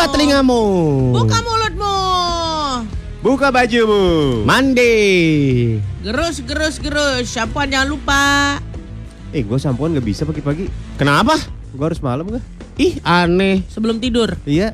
Buka telingamu. Buka mulutmu. Buka bajumu. Mandi. Gerus, gerus, gerus. Shampooan jangan lupa. Eh, gue sampoan gak bisa pagi-pagi. Kenapa? Gue harus malam gak? Ih, aneh. Sebelum tidur. Iya.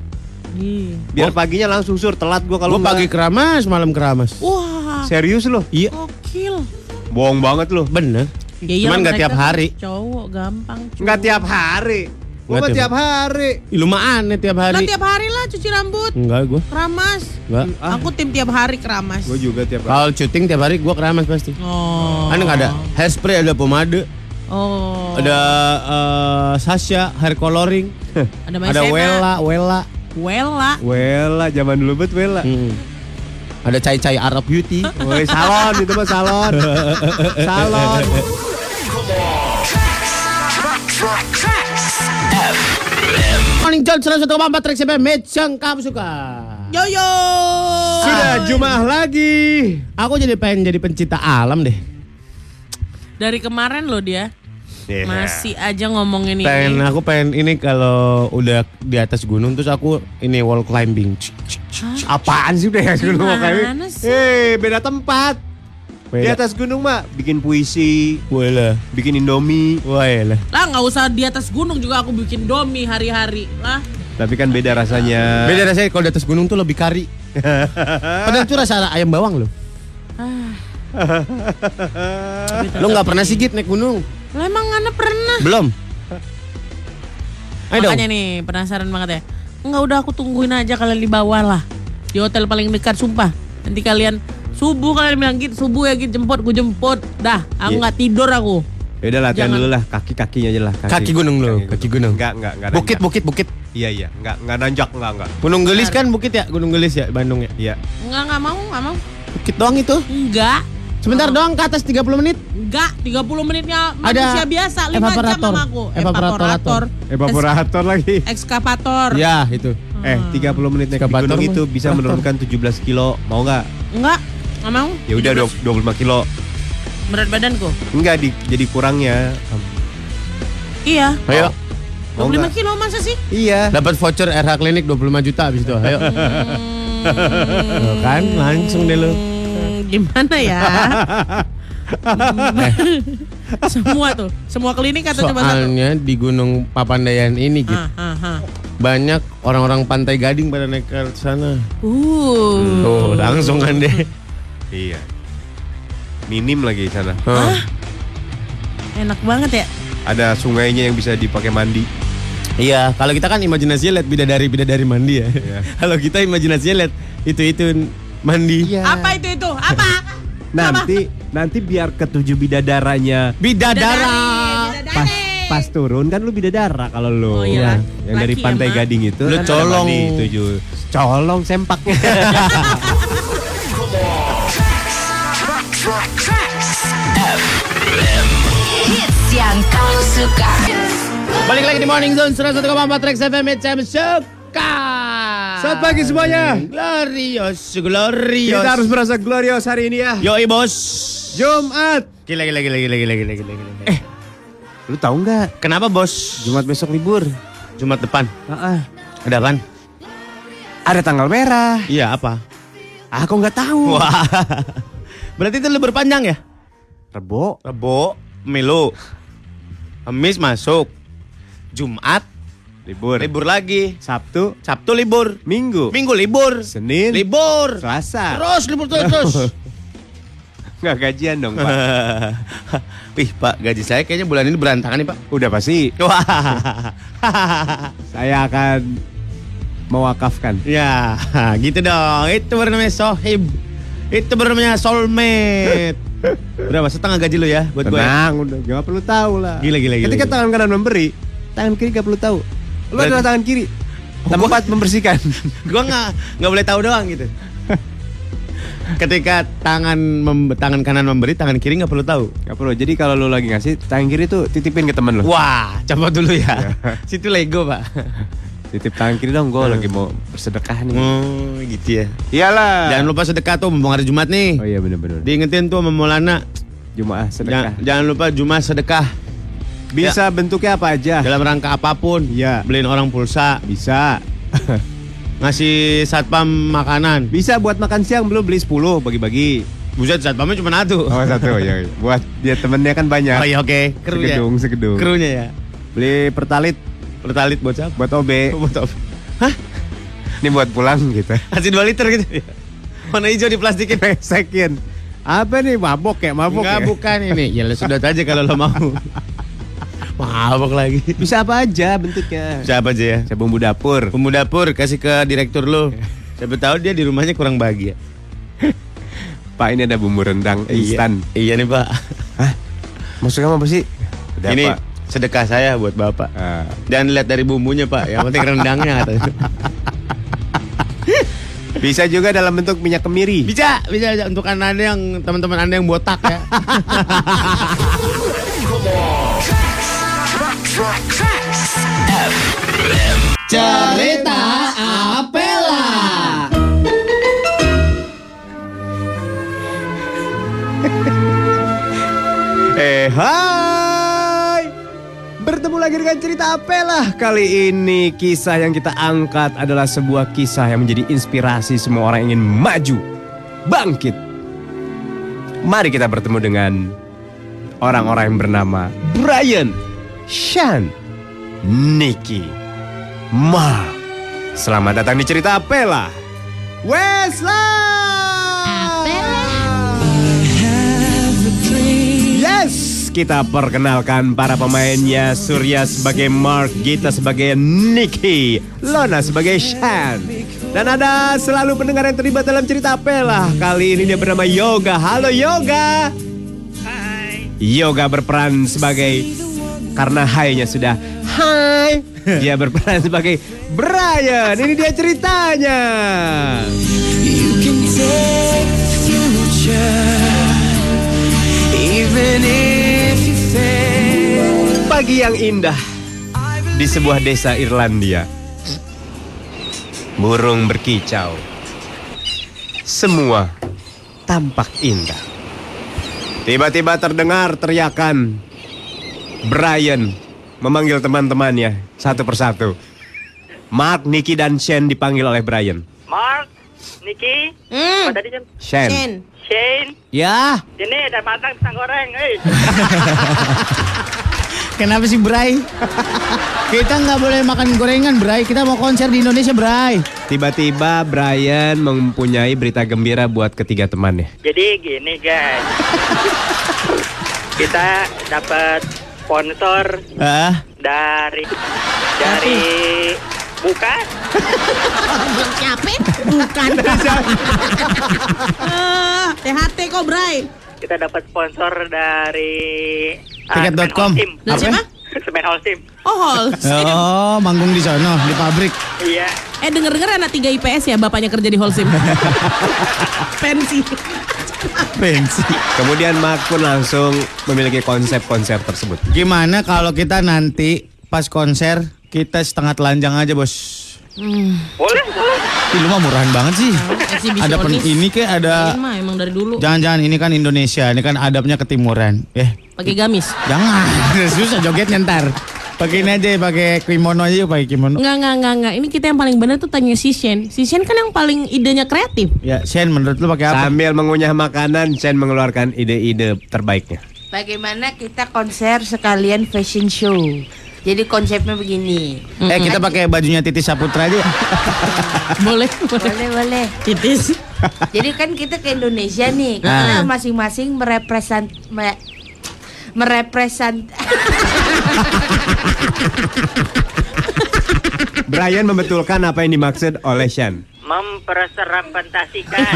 Ih. Biar Oh. paginya langsung sur telat gue kalau Gue pagi keramas, malam keramas. Wah. Serius loh? Iya, Gokil. Bohong banget loh. bener. Ya Cuman nggak mereka tiap kan hari. Cowok gampang. cuy. Nggak tiap hari. Gue Nggak tiap- tiap hari. Ih, Lu mah aneh tiap Lah hari. tiap hari lah cuci rambut. Enggak, gue. Keramas. Enggak. Aku tim tiap hari keramas. Gue juga tiap hari. Kalau syuting tiap hari gue keramas pasti. Oh. Aneh nggak ada hairspray, ada pomade, Oh. ada eh, Sasha hair coloring, Ada ada maizena. Wella, Wella. Wella. Wela, zaman dulu bet Wela. Hmm. Ada cai-cai Arab Beauty. Woi salon itu mah salon. salon. Morning John, 101,4 Trax FM, yang kamu suka. Yo yo. Sudah Jumat lagi. Aku jadi pengen jadi pencinta alam deh. Dari kemarin loh dia Iya. masih aja ngomongin ini. Pengen aku pengen ini kalau udah di atas gunung terus aku ini wall climbing. Apaan sih udah ya gunung Gimana kayak sih? Eh, beda tempat. Di atas gunung mah bikin puisi, Wela. bikin indomie. Wela. Lah nggak usah di atas gunung juga aku bikin domi hari-hari lah. Tapi kan beda rasanya. Beda rasanya kalau di atas gunung tuh lebih kari. Padahal itu rasa ayam bawang loh. Lo nggak pernah sih Git naik gunung? Lah emang Ana pernah. Belum. Ayo dong. Makanya nih penasaran banget ya. Enggak udah aku tungguin aja kalian di bawah lah. Di hotel paling dekat sumpah. Nanti kalian subuh kalian bilang gitu subuh ya gitu jemput gue jemput. Dah, aku Iya. nggak tidur aku. Ya udah latihan Jangan. dulu lah, kaki-kakinya aja lah. Kaki gunung lo, kaki gunung. Enggak, enggak, enggak Bukit, bukit, bukit. Iya, iya, enggak, enggak nanjak, enggak, enggak. Gunung Gelis kan bukit ya? Gunung Gelis ya, Bandung ya? Iya. Enggak enggak mau, enggak mau. Bukit doang itu. Enggak. Sebentar doang ke atas 30 menit. Enggak, 30 menitnya Ada manusia biasa, 5 jam evaporator. sama aku. Evaporator. Evaporator lagi. Ekskavator. Ya, itu. Eh, 30 menit naik gunung itu bisa menurunkan 17 kilo. Mau nggak? Enggak, enggak mau. Ya udah 25 kilo. Berat badanku. Enggak di, jadi kurangnya. Iya. Ayo. Mau 25 nggak? kilo masa sih? Iya. Dapat voucher RH Klinik 25 juta habis itu. Ayo. Tuh kan langsung deh lu. Hmm, gimana ya? semua tuh, semua klinik atau cuma satu? Soalnya di Gunung Papandayan ini gitu. Ah, ah, ah. Banyak orang-orang pantai Gading pada naik ke sana. Uh. Tuh, langsung kan deh. Iya. Minim lagi di sana. Hah. Enak banget ya. Ada sungainya yang bisa dipakai mandi. Iya, kalau kita kan imajinasinya lihat bidadari bidadari mandi ya. Iya. kalau kita imajinasinya lihat itu itu mandi. Apa itu itu? Apa? Nanti nanti biar ketujuh bidadaranya Bidadara. pas pas turun kan lu bidadara kalau lu. Oh, iya. Yang dari Laki Pantai emang. Gading itu Lu kan colong. mandi tujuh. Colong sempaknya. suka. Balik lagi di Morning Zone 101,4 Trax FM Jam Suka. Selamat pagi semuanya. Glorious, glorious. Kita harus merasa glorious hari ini ya. Yoi bos. Jumat. Gila gila gila gila gila gila gila. gila. Eh, Lu tahu nggak? kenapa bos? Jumat besok libur. Jumat depan. Heeh. Ada kan? Ada tanggal merah. Iya apa? Aku nggak tahu. Wah. Berarti itu libur panjang ya? Rebo. Rebo, Milo. Kamis masuk. Jumat Libur. libur lagi. Sabtu. Sabtu libur. Minggu. Minggu libur. Senin. Libur. Selasa. Terus libur terus. terus. Nggak gajian dong pak. Wih Pak, gaji saya kayaknya bulan ini berantakan nih Pak. Udah pasti. Saya akan mewakafkan. ya, gitu dong. Itu baru namanya sohib. Itu baru namanya soulmate. Berapa setengah gaji lu ya buat gue? Tenang, udah gak perlu tahu lah. Gila, gila, gila, Ketika gila. tangan kanan memberi, tangan kiri gak perlu tahu. Lu Berarti- adalah tangan kiri. Tempat membersihkan. Gue nggak nggak boleh tahu doang gitu. Ketika tangan mem- tangan kanan memberi, tangan kiri nggak perlu tahu. Gak perlu. Jadi kalau lu lagi ngasih, tangan kiri tuh titipin ke temen lu. Wah, coba dulu ya. Situ Lego pak. Titip tangan kiri dong, gue lagi mau bersedekah nih. Oh, gitu ya. Iyalah. Jangan lupa sedekah tuh, mumpung hari Jumat nih. Oh iya bener-bener. Diingetin tuh sama Maulana. Jumaah sedekah. Jangan, jangan lupa Jumat sedekah. Bisa bentuknya apa aja? Dalam rangka apa pun. Iya. Beliin orang pulsa. Bisa. ngasih satpam makanan. Bisa buat makan siang belum beli 10 bagi-bagi. Buset satpamnya cuma satu. Oh satu ya. Buat dia temennya kan banyak. Oh iya oke. Krunya. Segedung, segedung. Krunya ya. Beli pertalit Pertalit buat siapa? buat OB. Buat apa? Hah? Ini buat pulang gitu. Kasih 2 liter gitu. Warna hijau di plastikin. Resekin. Apa nih mabok ya mabok Enggak ya? bukan ini. Ya lo sudah aja kalau lo mau. Mabok lagi. Bisa apa aja bentuknya. Siapa aja ya? Saya bumbu dapur. Bumbu dapur kasih ke direktur lo. Siapa tahu dia di rumahnya kurang bahagia. Pak ini ada bumbu rendang instan. Iya, iya nih pak. Hah? Maksud kamu apa sih? Udah, ini Pak. Sedekah saya buat bapak. Ah. Jangan lihat dari bumbunya pak. Yang penting rendangnya katanya. Bisa juga dalam bentuk minyak kemiri. Bisa, bisa bisa. untuk anda yang teman-teman anda yang botak ya. Cerita Apela. Eh hai Dengan cerita apelah Kali ini kisah yang kita angkat adalah sebuah kisah yang menjadi inspirasi semua orang yang ingin maju Bangkit. Mari kita bertemu dengan orang-orang yang bernama Brian, Sean, Nicky, Mark Selamat datang di cerita Apela Wesley kita perkenalkan para pemainnya Surya sebagai Mark, Gita sebagai Nicky, Lona sebagai Shan. Dan ada selalu pendengar yang terlibat dalam cerita Pela. Kali ini dia bernama Yoga. Halo Yoga. Hai. Yoga berperan sebagai karena hai-nya sudah hai. Dia berperan sebagai Brian. Ini dia ceritanya. You can take the future, even if. Pagi yang indah di sebuah desa Irlandia. Burung berkicau. Semua tampak indah. Tiba-tiba terdengar teriakan. Brian memanggil teman-temannya satu persatu. Mark, Nicky, dan Shane dipanggil oleh Brian. Mark, Niki, Hmm. apa tadi jam? Shane. Ya. ini udah matang pisang goreng, eh. Kenapa sih Bray? Kita nggak boleh makan gorengan Bray. Kita mau konser di Indonesia Bray. Tiba-tiba Brian mempunyai berita gembira buat ketiga temannya. Jadi gini guys, kita dapat sponsor Ah, dari dari bukan Belum capek? Bukan. THT kok, Bray. kita dapat sponsor dari Tiket.com. Dari siapa? Semen Holcim. Oh, Holcim. oh, manggung di sono di pabrik. Iya. Eh denger-denger anak 3 IPS ya bapaknya kerja di Holcim. Pensi. Pensi. Kemudian Mark pun langsung memiliki konsep konser tersebut. Gimana kalau kita nanti pas konser kita setengah telanjang aja bos? Boleh, boleh. Ih, lu mah murahan banget sih. Eksibisionis. Ada pen ini kayak ada. Kalian mah emang dari dulu. Jangan-jangan ini kan Indonesia, ini kan adabnya ketimuran. Eh, Pakai gamis. jangan. Susah jogetnya ntar. Pakai ini aja, pakai kimono aja, yuk, pakai kimono. Enggak, enggak, enggak, enggak. Ini kita yang paling benar tuh tanya si Shen. Si Shen kan yang paling idenya kreatif. Ya, Shen, menurut lu pakai apa? Sambil mengunyah makanan, Chen mengeluarkan ide-ide terbaiknya. Bagaimana kita konser sekalian fashion show? Jadi konsepnya begini. Eh, kita pakai bajunya Titi Saputra aja. Boleh, boleh. Boleh, boleh. Titis. Jadi kan kita ke Indonesia nih. Ah. Kita masing-masing merepresent me- merepresent Brian membetulkan apa yang dimaksud oleh Shan. Memperserampentasikan.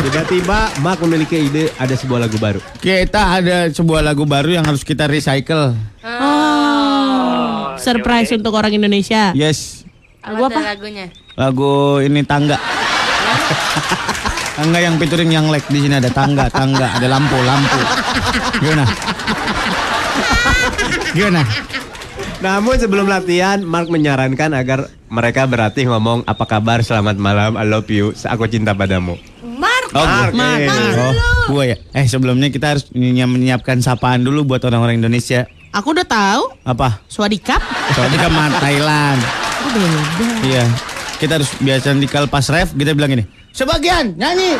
Tiba-tiba Mark memiliki ide ada sebuah lagu baru. Kita ada sebuah lagu baru yang harus kita recycle. Oh, surprise untuk orang Indonesia. Yes, Lagu apa lagunya? lagu ini tangga. tangga yang featuring yang like di sini ada tangga, tangga, ada lampu, lampu. Gimana? Gimana? Namun sebelum latihan, Mark menyarankan agar mereka berlatih ngomong apa kabar, selamat malam, I love you, aku cinta padamu. Mark. Oh, Mark, gue. eh. oh, gue ya. Eh, sebelumnya kita harus menyiap- menyiapkan sapaan dulu buat orang-orang Indonesia. Aku udah tahu. Apa? Swadikap. Soalnya ke Thailand. Oh, beda. Iya. Kita harus biasa di pas ref kita bilang ini. Sebagian nyanyi.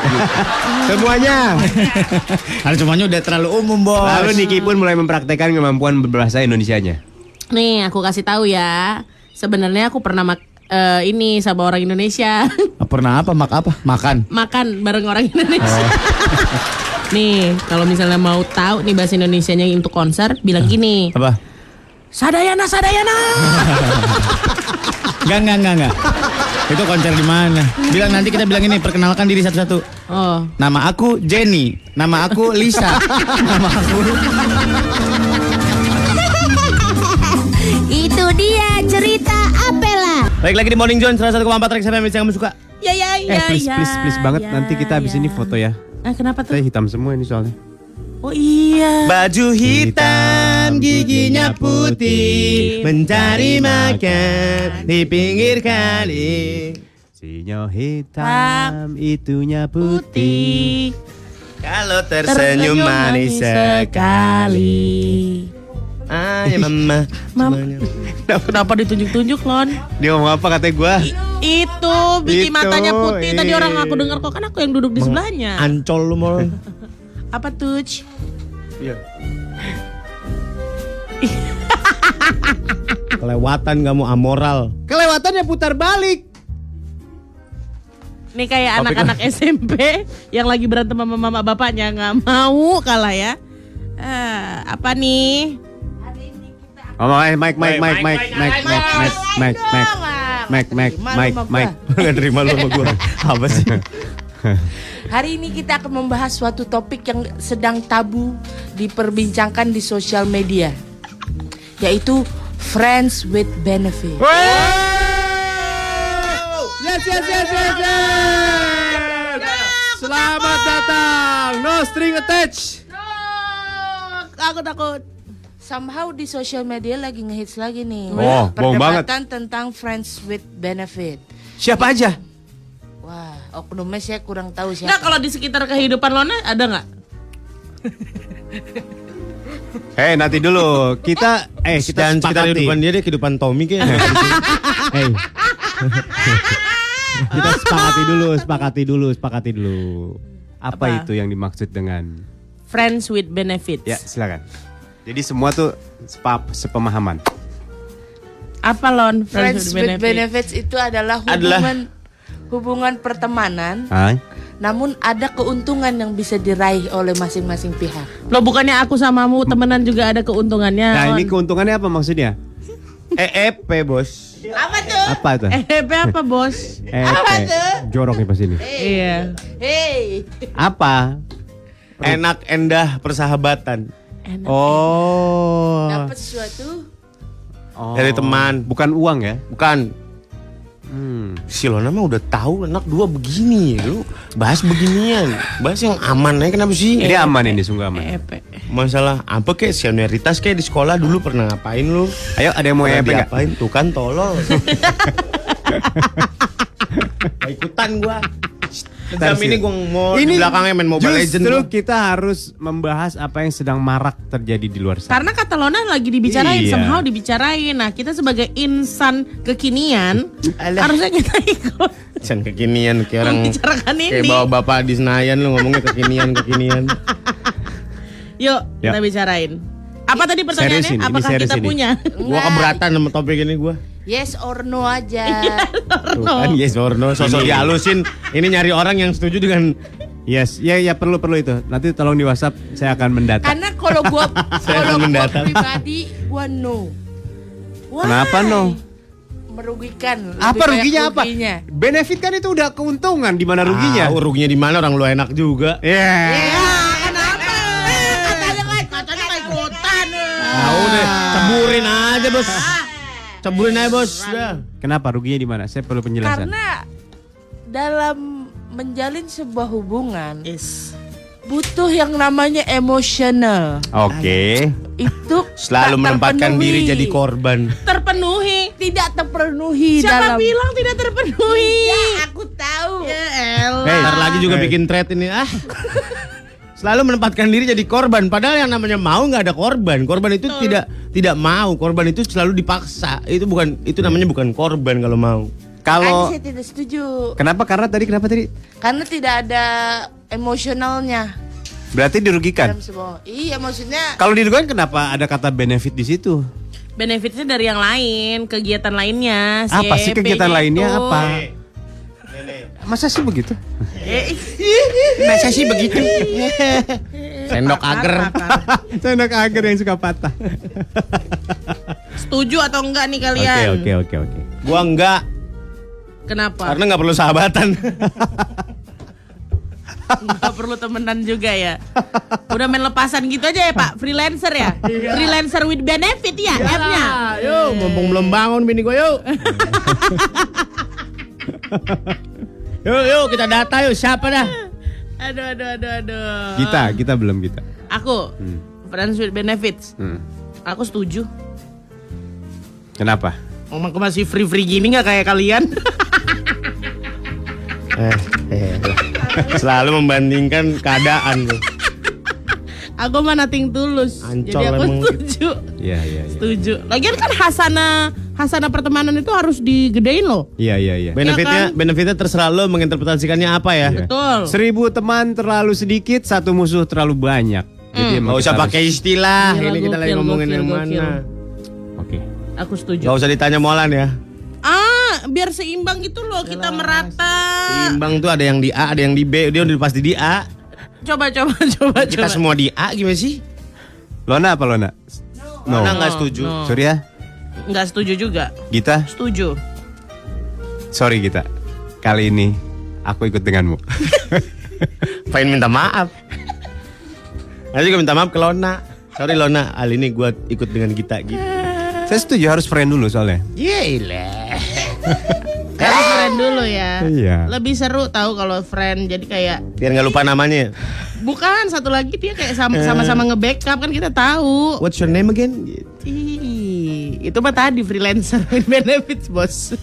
Semuanya. Karena semuanya udah terlalu umum, Bos. Lalu Niki pun mulai mempraktekkan kemampuan berbahasa Indonesianya. Nih, aku kasih tahu ya. Sebenarnya aku pernah mak eh, ini sama orang Indonesia. pernah apa? Mak apa? Makan. Makan bareng orang Indonesia. nih, kalau misalnya mau tahu nih bahasa Indonesianya untuk konser, bilang gini. Apa? Sadayana, Sadayana. Enggak, enggak, enggak, enggak. Itu konser di mana? Bilang nanti kita bilang ini perkenalkan diri satu-satu. Oh, Nama aku Jenny, nama aku Lisa, nama aku Itu dia cerita Apela. Baik lagi di Morning Zone, salah satu kemampat track FM yang kamu suka. ya ya Eh ya please ya, please please banget ya, nanti kita habis ya. ini foto ya. Ah, kenapa tuh? Saya hitam semua ini soalnya. Oh iya. Baju hitam, giginya putih, mencari makan di pinggir kali. Sinyo hitam, itunya putih. Kalau tersenyum manis sekali. Ah, ya mama. Mam, kenapa ditunjuk-tunjuk lon? Dia ngomong apa katanya gua? Itu biji Itu, matanya putih. Tadi iya. orang aku dengar kok kan aku yang duduk di sebelahnya. Ancol lu mau. Apa tuh? Iya. Kelewatan kamu amoral. Kelewatannya putar balik. Nih kayak anak-anak SMP yang lagi berantem sama mama bapaknya nggak mau kalah ya. Ah, apa nih? Oh, Mike, Mike, Mike, Mike, Mike, Mike, Mike, Mike, Mike, Mike, Mike, Mike, Mike, Mike. Gak terima lu sama gua. Apa sih? Hari ini kita akan membahas suatu topik yang sedang tabu diperbincangkan di sosial media, yaitu friends with benefit. Yes, yes, yes, yes, yes. Selamat datang, no string attached. Aku takut. Somehow di sosial media lagi ngehits lagi nih. Oh, bohong banget. Perdebatan tentang friends with benefit. Siapa aja? Wah, oknumnya saya kurang tahu siapa. kalau di sekitar kehidupan Lona ada nggak? Eh, nanti dulu. Kita eh kita Dan sekitar sepakati. kehidupan dia deh kehidupan Tommy kayaknya. Hey. kita sepakati dulu, sepakati dulu, sepakati dulu. Apa, Apa? itu yang dimaksud dengan? Friends with benefits. Ya, silakan. Jadi semua tuh sepa, sepemahaman. Apa Lon? Friends with benefits itu adalah Adalah- hubungan hubungan pertemanan, Hai. namun ada keuntungan yang bisa diraih oleh masing-masing pihak. Lo bukannya aku samamu temenan juga ada keuntungannya. Nah, Lon. ini keuntungannya apa maksudnya? EEP bos. Apa tuh? Apa tuh? Eh, apa bos? Eh, Apa tuh? jorok nih pas ini. Iya. Hey, Apa? Enak endah persahabatan. Enak. Oh. dapat sesuatu? Oh. Dari teman. Bukan uang ya? Bukan. Hmm. Si Lona mah udah tahu anak dua begini. Lu bahas beginian. Bahas yang aman aja kenapa sih? Ini aman ini, sungguh aman. Epe. Masalah apa kek senioritas kayak di sekolah dulu pernah ngapain lu? Ayo, ada yang mau EP nggak? diapain? Tuh kan tolol. Ikutan gua. Jam ini gua mau di belakangnya main Mobile Legends. Justru gua. kita harus membahas apa yang sedang marak terjadi di luar sana. Karena kata Lona lagi dibicarain, Iya. somehow dibicarain. Nah, kita sebagai insan kekinian harusnya kita ikut Can kekinian kayak orang membicarakan kayak ini. bawa bapak di Senayan lu ngomongnya kekinian kekinian. Yuk, Ya. kita bicarain. Apa tadi pertanyaannya? Serius ini, ini Apakah kita ini. punya? gua keberatan sama topik ini gua. Yes or no aja. Tuh kan yes or no sosok dihalusin. Ini nyari orang yang setuju dengan Yes, ya ya perlu perlu itu. Nanti tolong di WhatsApp saya akan mendata. Karena kalau gua Saya kalau akan gua pribadi gua no. Why? Kenapa no? Merugikan. Apa banyak ruginya apa? ruginya. Benefit kan itu udah keuntungan di mana ruginya? Ah, ruginya di mana orang lu enak juga. Ya. Kenapa? Katanya kan, katanya kan ikutan. Ah, udah ceburin aja bos. Ceburin aja bos. Udah. Kenapa ruginya di mana? Saya perlu penjelasan. Karena dalam menjalin sebuah hubungan Yes. butuh yang namanya emosional. Oke. Itu Selalu menempatkan terpenuhi. diri jadi korban. Terpenuhi. tidak terpenuhi Siapa dalam bilang tidak terpenuhi? Ya, aku tahu. Ya elah. Hey. Ntar lagi juga Hey. bikin thread ini ah. selalu menempatkan diri jadi korban. Padahal yang namanya mau nggak ada korban. Korban itu tidak tidak mau. Korban itu selalu dipaksa. Itu bukan itu namanya bukan korban kalau mau. Kalau saya tidak setuju. kenapa karena tadi kenapa tadi? Karena tidak ada emosionalnya Berarti dirugikan. Iya maksudnya Kalau dirugikan kenapa ada kata benefit di situ? Benefitnya dari yang lain, kegiatan lainnya. si Apa sih kegiatan EP-nya lainnya apa? Masa sih begitu? Masa sih begitu? Sendok Pakar, agar. pakar. Sendok agar yang suka patah. Setuju atau enggak nih Oke kalian? oke oke oke. Gua enggak Kenapa? karena nggak perlu sahabatan. Nggak perlu temenan juga ya. Udah main lepasan gitu aja ya Pak, freelancer ya. freelancer with benefit ya, app-nya. Yuk, mumpung belum bangun bini gue yuk. yuk, yuk kita data yuk. Siapa dah? Aduh, aduh, aduh, aduh. Kita kita belum kita. Aku, friends with benefits. Hmm. Aku setuju. Kenapa? Ngomong aku masih free-free gini nggak kayak kalian? Eh, eh, selalu membandingkan keadaan tuh. Aku mah nothing tulus. Ancol Jadi aku emang setuju. Iya iya iya. Setuju. Lagian kan hasana hasana pertemanan itu harus digedein loh. Iya iya iya. Benefitnya, kan? benefitnya terserah lo menginterpretasikannya apa ya. Betul. Seribu teman terlalu sedikit, satu musuh terlalu banyak. Jadi emang Gak usah pakai istilah. Gila, Ini kita lagi ngomongin gokil, yang gokil. mana. Oke. Aku setuju. Gak usah ditanya molan ya. Ah, biar seimbang gitu loh, kita merata. Imbang tuh ada yang di A, ada yang di B. Dia udah pasti di A. Coba coba coba Kita coba. semua di A gimana sih? Lona apa Lona? No. Mana nggak setuju? no. Sorry ya. Nggak setuju juga. Gita, Setuju. sorry Gita. Kali ini aku ikut denganmu. Pengen minta maaf. Nanti juga minta maaf ke Lona. Sorry Lona, kali ini gue ikut dengan kita gitu. Saya setuju harus friend dulu soalnya. Yelah. Dulu ya. Iya. Lebih seru tahu kalau friend. Jadi kayak Biar nggak lupa namanya. bukan satu lagi dia kayak sama- sama-sama nge-backup kan kita tahu. What's your name again? Gitu. Ih, itu mah tadi freelancer with benefits bos.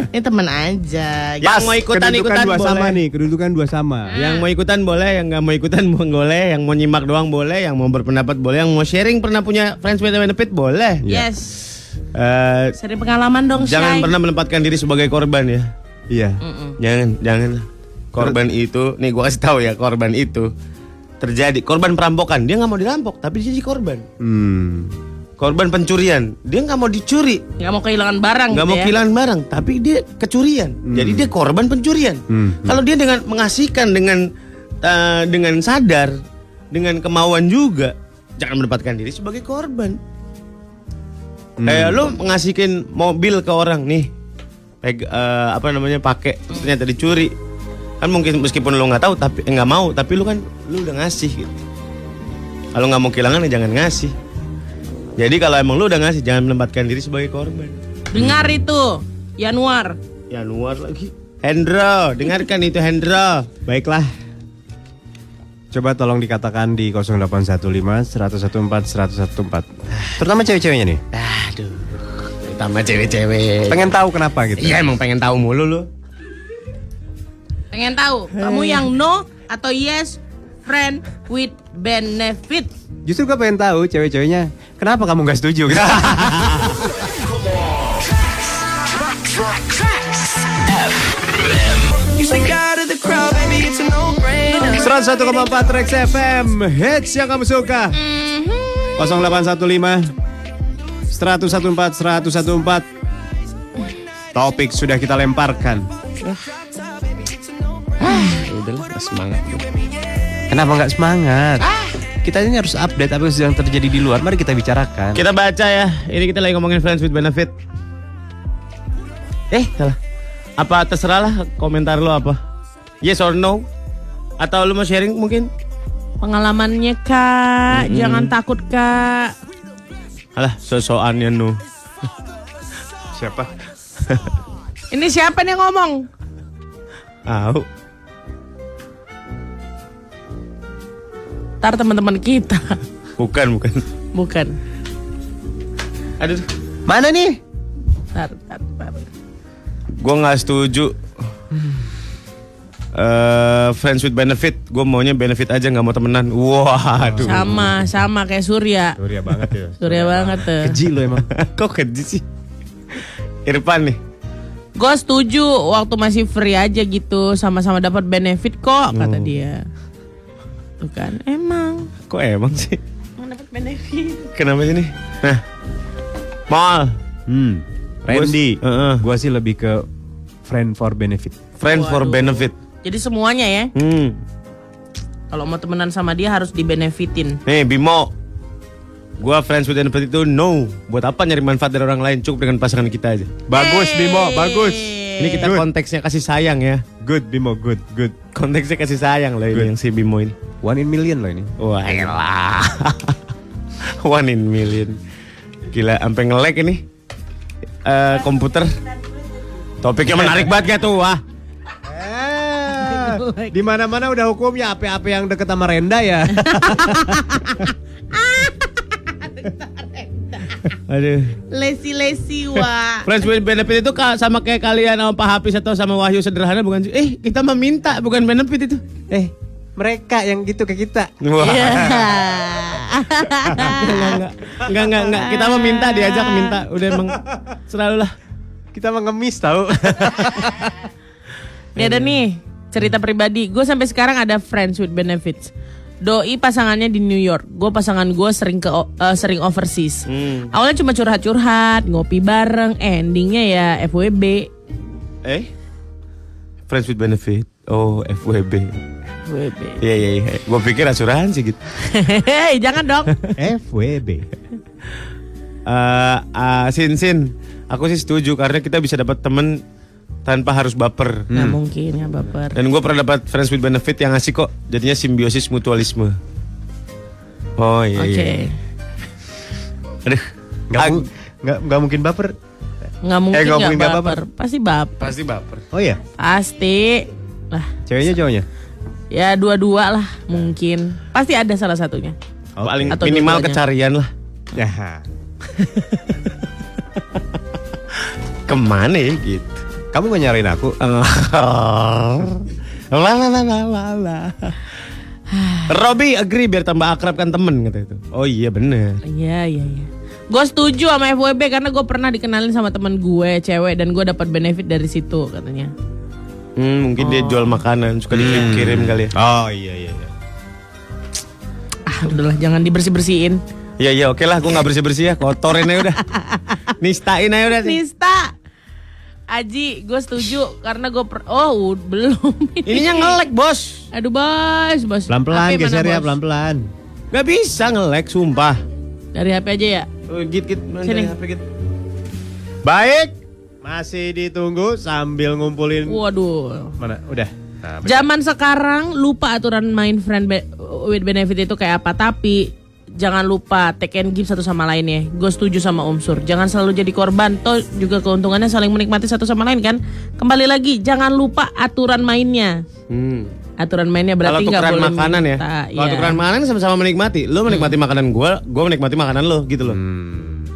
Ini temen aja. Yang mau ikutan ikutan dua boleh. sama nih, kedudukan dua sama. Yang mau ikutan boleh, yang nggak mau ikutan boleh, yang mau nyimak doang boleh, yang mau berpendapat boleh, yang mau sharing pernah punya friends with benefit boleh. Yes. Eh, Sering pengalaman dong, jangan Shay. pernah menempatkan diri sebagai korban ya. Iya. Jangan, jangan. Korban itu, nih gua kasih tahu ya, korban itu terjadi korban perampokan. Dia nggak mau dirampok, tapi dia jadi korban. Hmm. Korban pencurian, dia nggak mau dicuri, Nggak mau kehilangan barang nggak gitu mau ya. kehilangan barang, tapi dia kecurian. Jadi dia korban pencurian. Hmm. Kalau dia dengan mengasihkan dengan eh, dengan sadar, dengan kemauan juga, jangan menempatkan diri sebagai korban. Kayak lu ngasihkin mobil ke orang nih, peg, eh, apa namanya pakai, terus ternyata dicuri. Kan mungkin meskipun lu nggak tahu tapi eh, nggak mau, tapi lu kan lu udah ngasih gitu. Kalau nggak mau kehilangan ya jangan ngasih. Jadi kalau emang lu udah ngasih jangan menempatkan diri sebagai korban. Dengar itu, Januar. Januar lagi. Hendro, dengarkan itu Hendro. Baiklah. Coba tolong dikatakan di 0815 114 114. Terutama cewek-ceweknya nih. Aduh. Tambah cewek-cewek. Pengen tahu kenapa gitu. Iya emang pengen tahu mulu lu. Pengen tahu, kamu yang no atau yes, friend with benefit. Justru gue pengen tahu cewek-ceweknya kenapa kamu nggak setuju gitu. You stick out of the crowd, baby, it's a no-brainer. 101,4 Rex FM Hits yang kamu suka 0815 114 114 Topik sudah kita lemparkan Udah lah, semangat. Kenapa nggak semangat? Kita ini harus update apa yang terjadi di luar Mari kita bicarakan Kita baca ya. Ini kita lagi ngomongin friends with benefit. Eh, salah. Apa terserah lah komentar lo apa. Yes or no? Atau lu mau sharing mungkin? Pengalamannya kak, jangan takut kak. Alah, sosokannya nu. Siapa? Ini siapa nih yang ngomong? Tahu. Ntar teman-teman kita. Bukan, bukan. Bukan. Aduh, Mana nih? Ntar, ntar, ntar. gua nggak setuju. Eh friends with benefit, gue maunya benefit aja nggak mau temenan. Waduh. Sama, sama kayak Surya. Surya banget ya. Surya banget tuh. Keji lo emang. Kok keji sih? Irfan nih. Gue setuju waktu masih free aja gitu, sama-sama dapat benefit kok kata Oh. dia. Tuh kan, emang. Kok emang sih? Dapat benefit. Kenapa sih nih? Nah, mal. Hmm. Randy. Gua- Heeh. Gua sih lebih ke friend for benefit. Friends for Waduh. benefit. Jadi semuanya ya, Hmm. kalau mau temenan sama dia harus dibenefitin. Nih Bimo. Gua friends with benefit itu no. Buat apa nyari manfaat dari orang lain? Cukup dengan pasangan kita aja. Bagus Bimo, bagus. Ini kita konteksnya kasih sayang ya. Good Bimo, good, good. Konteksnya kasih sayang loh ini Good. yang si Bimo ini. One in million loh ini. Wah, elah. One in million. Gila, sampai nge-lag ini. Eh, komputer. Topiknya menarik banget gak tuh? Wah. Eh, di mana-mana udah hukumnya apa-apa yang deket sama Renda ya. Aduh. Lesi-lesi wah. Friends with benefit itu sama kayak kalian sama Pak Hafiz atau sama Wahyu sederhana bukan sih? Eh, kita meminta bukan benefit itu. eh, mereka yang gitu ke kita. Wah. Iya. enggak, enggak. Enggak, enggak, enggak. Kita meminta diajak minta. Udah emang selalu lah. Kita mengemis tahu. Ini ada nih cerita pribadi. Gue sampai sekarang ada friends with benefits. Doi pasangannya di New York. Gue pasangan gue sering ke eh, sering overseas. Hmm. Awalnya cuma curhat-curhat, ngopi bareng. Endingnya ya FWB. Eh? Friends with benefit. Oh, FWB. FWB. Iya, iya, iya. Gue pikir asuransi gitu. Hei, jangan dong. FWB. Eh, ah, sin sin, aku sih setuju karena kita bisa dapat temen tanpa harus baper. Nggak mungkin ya baper. Dan gue pernah dapat friends with benefit yang ngasih kok. Jadinya simbiosis mutualisme. Oh iya Oke. iya. Aduh. Nggak, mu- nggak, nggak mungkin baper. Nggak mungkin nggak nggak mungkin nggak baper. Pasti baper. pasti baper. Oh iya, Pasti. Lah, ceweknya cowoknya. ya dua-dua lah mungkin. Pasti ada salah satunya. Paling Atau minimal dua-duanya. kecarian lah. Ya. Ke mana ya gitu. Kamu gak nyariin aku? La la la la la la. Robby agree biar tambah akrab kan temen kata itu. Oh iya bener. Iya iya iya. Gue setuju sama FWB karena gue pernah dikenalin sama teman gue cewek dan gue dapat benefit dari situ katanya. Hmm, mungkin dia jual makanan suka dikirim kali ya. Oh iya iya. iya. Ah udahlah jangan dibersih bersihin. Iya iya oke lah gue nggak bersih bersih ya kotorin aja udah. Nistain aja udah. Nista. Aji, gue setuju karena gue per oh belum. Ininya ngelek bos. Aduh bos, bos. Pelan-pelan HP mana, geser ya, Bos? pelan-pelan. Gak bisa ngelek sumpah. Dari HP aja ya. Oh, git git mana Sini. HP, git. Baik, masih ditunggu sambil ngumpulin. Waduh. Mana? Udah. Nah, Zaman sekarang lupa aturan main friend be- with benefit itu kayak apa tapi jangan lupa take and give satu sama lain ya. Gue setuju sama Om Sur. Jangan selalu jadi korban. Toh juga keuntungannya saling menikmati satu sama lain kan. Kembali lagi jangan lupa aturan mainnya. Hmm. Aturan mainnya berarti nggak tukeran boleh makanan ya. minta. Kalau Iya. tukeran makanan sama-sama menikmati. Lo menikmati makanan gue, gue menikmati makanan lo gitu loh. Hmm.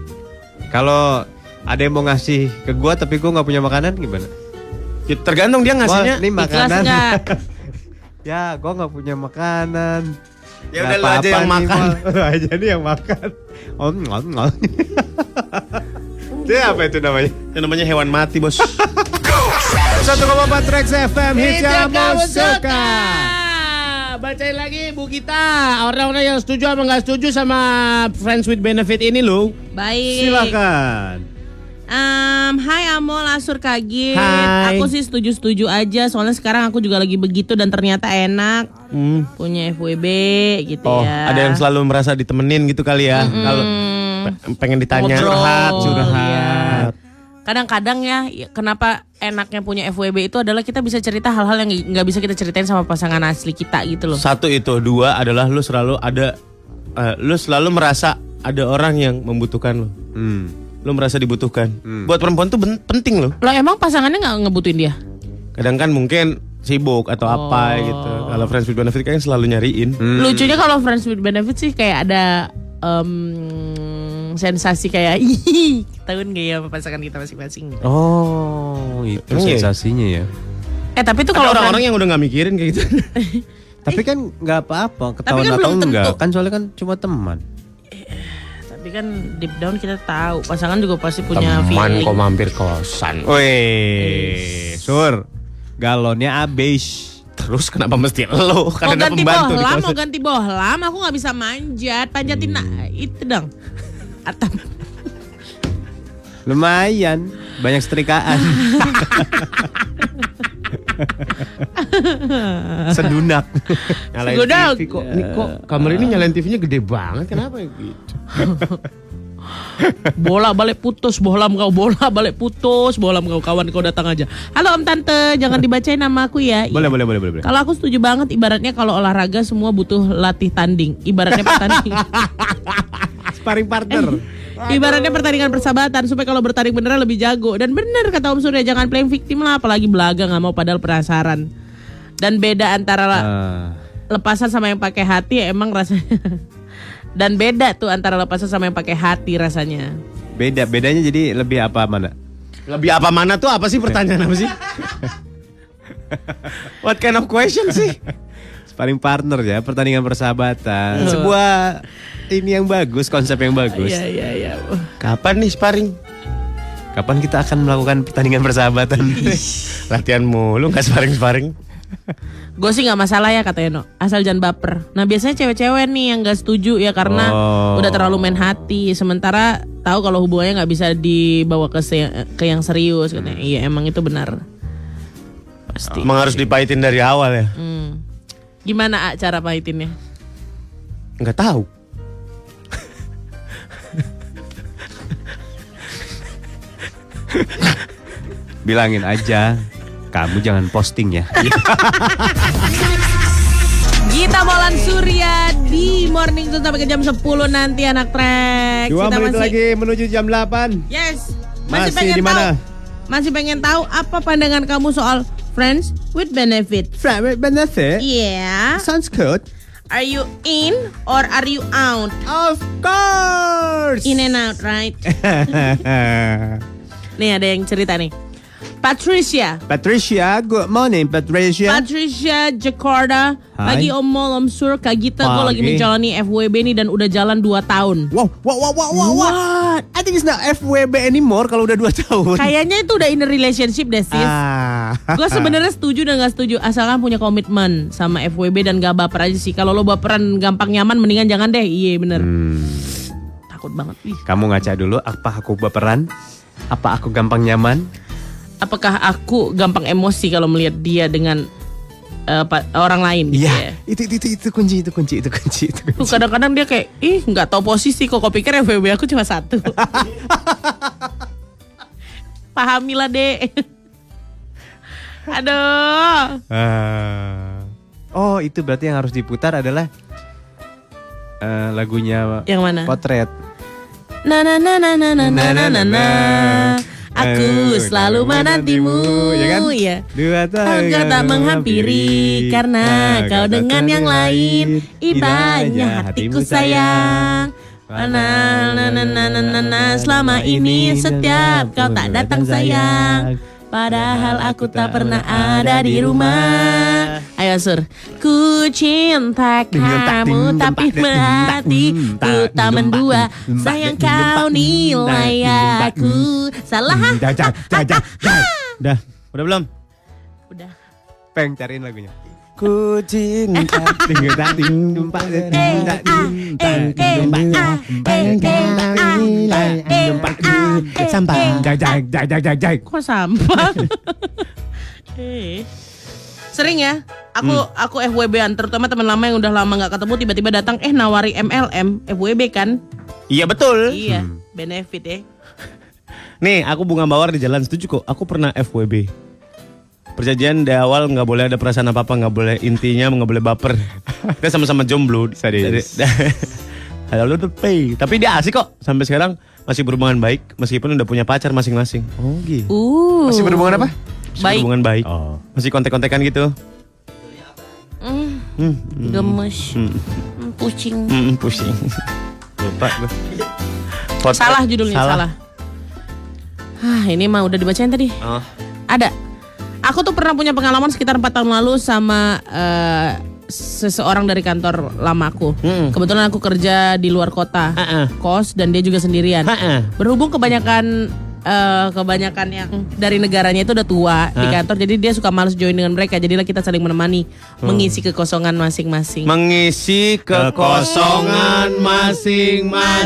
Kalau ada yang mau ngasih ke gua tapi gua nggak punya makanan gimana? Ya, Tergantung dia ngasihnya. Wah, ini makanan. ya, gua nggak punya makanan. Ya udah lu aja yang makan. Lu aja nih yang makan. Om, om, om. Itu apa itu namanya? Itu namanya hewan mati bos. 1,4 Trax FM hits yang kamu suka. Bacain lagi Bu kita Orang-orang yang setuju sama nggak setuju sama Friends with Benefit ini lo Baik. Silakan. Um, hai Amol Asur Kagit. Hai. Aku sih setuju-setuju aja soalnya sekarang aku juga lagi begitu dan ternyata enak punya FWB gitu Oh ya. ada yang selalu merasa ditemenin gitu kali ya Kalau pe- pengen ditanya Ngobrol, Curhat iya. Curhat Kadang-kadang ya ya, kenapa enaknya punya FWB itu adalah kita bisa cerita hal-hal yang nggak bisa kita ceritain sama pasangan asli kita gitu loh. Satu itu Dua adalah lu selalu ada eh, Lu selalu merasa ada orang yang membutuhkan lo Hmm. Lu merasa dibutuhkan Buat perempuan tuh penting loh Lo emang pasangannya nggak ngebutuin dia? Kadang kan mungkin sibuk atau apa gitu Kalau Friends with Benefit kan selalu nyariin Lucunya kalau friends with benefit sih kayak ada em, sensasi kayak ih tahun gak ya pasangan kita masing-masing. Oh, itu Emang iya? sensasinya ya. Eh tapi itu Ada kalau orang-orang yang udah nggak mikirin kayak gitu. Tapi kan nggak apa-apa, ketahuan kan atau belum tentu. enggak. Kan soalnya kan cuma teman. Tapi kan deep down kita tahu pasangan juga pasti punya Teman feeling. kok mampir kosan. Wih, Sur. Galonnya habis. Terus kenapa mesti lo? Mau Kan ada ganti pembantu bohlam, mau ganti bohlam, aku nggak bisa manjat, panjatin Hmm. nah, itu dong. Atap. Lumayan, banyak setrikaan. Sedunak. Nyalain Segodak. TV kok. Ini kok kamar ini nyalain TV-nya gede banget. Kenapa ya gitu? Bola balik putus, bohlam kau, bola balik putus, bohlam kau kawan kau datang aja. Halo Om Tante, jangan dibacain nama aku ya. Boleh, Iya. boleh, boleh, boleh. Kalau aku setuju banget ibaratnya kalau olahraga semua butuh latih tanding. Ibaratnya pertanding. Sparring partner. Ibaratnya pertandingan persahabatan supaya kalau bertanding beneran lebih jago. Dan bener kata Om Surya jangan playing victim lah apalagi belaga nggak mau padahal penasaran. Dan beda antara Ah, lepasan sama yang pakai hati ya emang rasanya. Dan beda tuh antara lepasan sama yang pakai hati rasanya. beda, bedanya jadi lebih apa mana? Lebih apa mana tuh apa sih pertanyaan apa sih? What kind of question sih? Sparring partner ya, pertandingan persahabatan. Sebuah ini yang bagus, konsep yang bagus. Iya iya iya. Kapan nih sparring? Kapan kita akan melakukan pertandingan persahabatan? Latihan mulu nggak sparring-sparring. Gue sih nggak masalah ya kata Eno, asal jangan baper. Nah biasanya cewek-cewek nih yang nggak setuju ya karena Oh. udah terlalu main hati. Sementara tahu kalau hubungannya nggak bisa dibawa ke se- ke yang serius katanya. Iya emang itu benar. Pasti. Emang harus dipahitin dari awal ya? Hmm. Gimana A, cara pahitinnya? Nggak tahu. Bilangin aja, kamu jangan posting ya. Gita Molan Surya di Morning Zone sampai ke jam 10 nanti anak trek. Dua Kita menit masih- lagi menuju jam 8. Yes. Masih pengen di mana? tahu- Masih pengen tahu apa pandangan kamu soal friends with benefit? Private benefit? Yeah. Sounds good. Are you in or are you out? Of course. In and out, right? nih ada yang cerita nih. Patricia. Patricia, good morning Patricia. Patricia Jakarta. Hai. Pagi Om Mol, Om Sur, Kak Gita. Gue lagi menjalani FWB nih dan udah jalan 2 tahun. wow, wow, wow, wow, wow, wow. I think it's not FWB anymore kalau udah 2 tahun. Kayaknya itu udah in a relationship deh sis. Ah. Gue sebenarnya setuju dan gak setuju asalkan punya komitmen sama FWB dan gak baper aja sih. Kalau lo baperan gampang nyaman mendingan jangan deh. Iya bener. Hmm. Takut banget. Ih. Kamu ngaca dulu, apa aku baperan? Apa aku gampang nyaman? Apakah aku gampang emosi kalau melihat dia dengan pa- orang lain? gitu ya? Iya, itu, itu itu itu kunci, itu kunci, itu kunci, itu kunci. Kadang-kadang dia kayak ih nggak tahu posisi kok. Kok pikir FWB aku cuma satu. Pahamilah deh. Aduh. Ah. Oh, itu berarti yang harus diputar adalah eh, lagunya Yang mana? Potret. Na na na na na na na na na na. Aku Eh, selalu menantimu. ya kan? Iya. Dua tahun Engkau tak menghampiri karena kau dengan yang lain Indahnya hatiku sayang Na na na na na na na Selama ini setiap kau tak datang sayang Padahal aku tak pernah ada di rumah Ayo Sur Ku cinta kamu tapi hati Ku tak mendua Sayang kau nilai aku Salah Dah, dah, dah, dah, dah. Dah, Udah belum? Udah peng cariin lagunya. Ku cinta Ting tak ting dum pak ting tak dum tak eh, dum pak ah, eh, eh, ah, eh, eh, dum pak ah, dum eh, sampah eh. jag jag jag jag jag jag. Kok sampah? Eh. Sering ya, aku aku FWB-an terutama teman lama yang udah lama nggak ketemu tiba-tiba datang eh nawari MLM FWB kan? Iya betul. Iya, benefit ya. Nih, aku bunga mawar di jalan setuju kok. Aku pernah FWB. Perjanjian di awal nggak boleh ada perasaan apa apa, nggak boleh intinya nggak boleh baper. Kita sama-sama jomblo. Sadis. Halo tuh pay. Tapi dia asik kok. Sampai sekarang masih berhubungan baik meskipun udah punya pacar masing-masing. Oh gitu. Uh. Masih berhubungan apa? Masih Baik. berhubungan baik. Oh. Masih kontek-kontekan gitu. Mm, Hmm, gemes, hmm, Mm, pusing. hmm, pusing. Lupa gue. Salah judulnya, salah. Ah, ini mah udah dibacain tadi. Oh. Ada. Aku tuh pernah punya pengalaman sekitar 4 tahun lalu sama eh, seseorang dari kantor lamaku. Mm-mm. Kebetulan aku kerja di luar kota, Ha-ha. kos dan dia juga sendirian. Ha-ha. Berhubung kebanyakan eh, kebanyakan yang dari negaranya itu udah tua di kantor, jadi dia suka males join dengan mereka. Jadilah kita saling menemani, mengisi kekosongan masing-masing. Mengisi kekosongan masing-masing.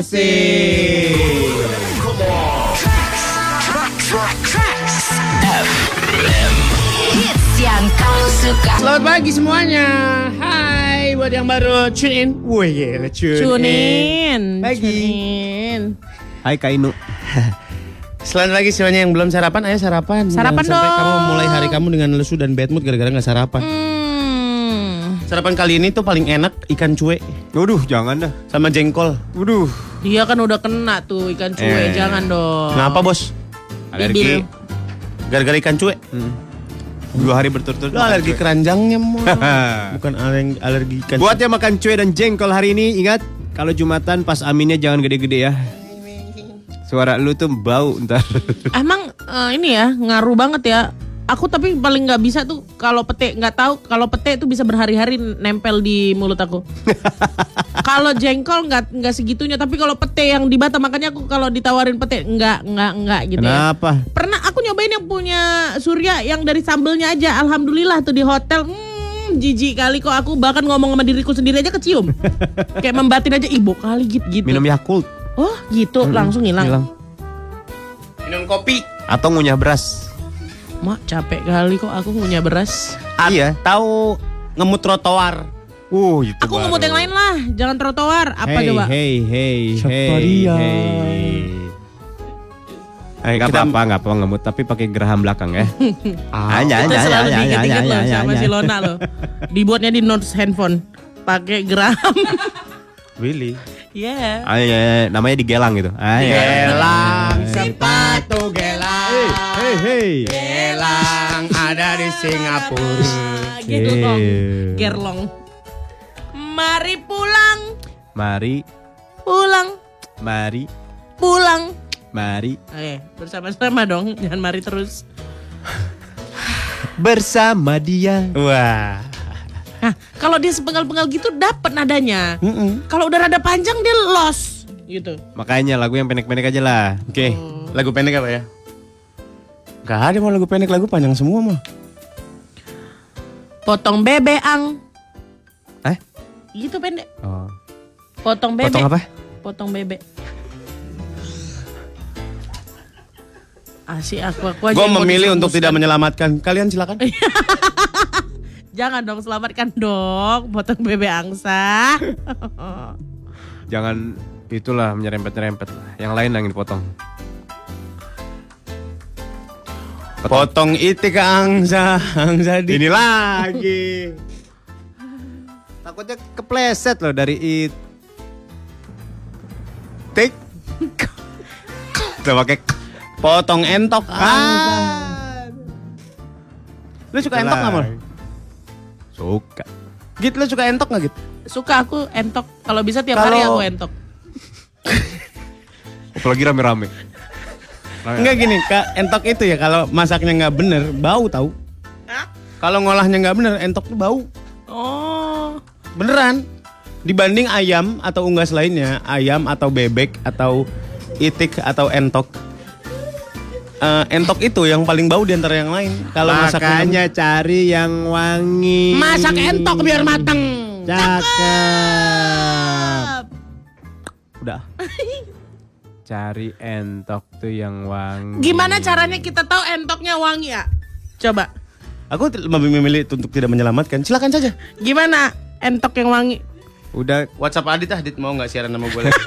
Suka. Selamat pagi semuanya. Hai buat yang baru tune in. Wih, gila, tune, Tune in. in, Pagi. tune in. Hai Kak Inu. Selamat pagi semuanya yang belum sarapan, ayo sarapan. Sarapan Jangan sampai dong. kamu mulai hari kamu dengan lesu dan bad mood gara-gara nggak sarapan. Hmm. Sarapan kali ini tuh paling enak ikan cuek Waduh, jangan dah. sama jengkol. Waduh. Dia kan udah kena tuh ikan cuek, Eh. jangan dong. Kenapa bos? Alergi. Gara-gara ikan cuek. Hmm. Dua hari berturut-turut. Makan alergi cuek. keranjangnya mau. Bukan alergi, alergi ikan. Buat yang makan cuek dan jengkol hari ini, ingat kalau Jumatan pas aminnya jangan gede-gede ya. Suara lu tuh bau ntar. Emang eh, ini ya ngaruh banget ya. Aku tapi paling nggak bisa tuh kalau pete nggak tahu kalau pete itu bisa berhari-hari nempel di mulut aku. kalau jengkol nggak nggak segitunya tapi kalau pete yang di Batam makanya aku kalau ditawarin pete nggak nggak nggak gitu ya. Kenapa? Pernah aku nyobain yang punya Surya yang dari sambelnya aja. Alhamdulillah tuh di hotel. Hmm, jijik kali kok aku bahkan ngomong sama diriku sendiri aja kecium. Kayak membatin aja ibu kali gitu gitu. Minum Yakult. Oh gitu langsung hilang. Hilang. Minum kopi. Atau ngunyah beras. Mak capek kali kok aku ngunyah beras. Iya. Tahu ngemut trotoar. Uh, itu Aku ngemut yang lain lah, jangan trotoar. Apa hey, coba? Hey, hey, hey, hey. Eh, Kita- apa-apa, nggak apa ngemut, tapi pakai geraham belakang ya. Ah, Anya, Itu anya, selalu anya, diinget-inget anya, loh anya, sama si Lona loh. Dibuatnya di notes handphone. Pakai geraham. Willy. yeah. Anya, namanya digelang gitu. Anya. Gelang sepatu gelang. Hey, hey. Gelang ada di Singapura. gitu dong. Gerlong. Mari pulang, Mari, pulang, mari, pulang. mari Oke, bersama-sama dong, jangan mari terus. bersama dia. Wah. Nah, kalau dia sepenggal-penggal gitu dapat nadanya. Mm-mm. Kalau udah rada panjang dia los gitu. Makanya lagu yang pendek-pendek aja lah. Oke, lagu pendek apa ya? Gak ada mau lagu pendek, lagu panjang semua mah. Potong bebeang. Eh? Gitu pendek. Oh. Potong bebek. Potong apa? Potong bebek. Asik aku aku aja. Gue memilih untuk tidak menyelamatkan. Kalian silakan. Jangan dong selamatkan dong potong bebek angsa. Jangan itulah menyerempet-nyerempet. Yang lain yang dipotong. Potong itik angsa, angsa di. Ini lagi. Takutnya kepleset loh dari it. Tik. Udah pakai Potong entok angsa. Lu suka entok gak, Mol? Suka. Git, lu suka entok gak, Git? Suka aku entok. Kalau bisa tiap hari Kalau- aku entok. Apalagi rame-rame. Rame. Enggak gini, Kak, entok itu ya kalau masaknya nggak bener, bau tahu. Kalau ngolahnya nggak bener, entok tuh bau. Oh. Beneran. Dibanding ayam atau unggas lainnya, ayam atau bebek atau itik atau entok. Eh, entok itu yang paling bau di antara yang lain. Kalau masaknya cari yang wangi. Masak entok biar mateng. Cakep. udah. Cari entok tuh yang wangi. Gimana caranya kita tahu entoknya wangi ya? Coba. Aku lebih memilih untuk tidak menyelamatkan. Silakan saja. Gimana entok yang wangi? Udah WhatsApp Adit ah, Adit mau nggak siaran sama gue lagi?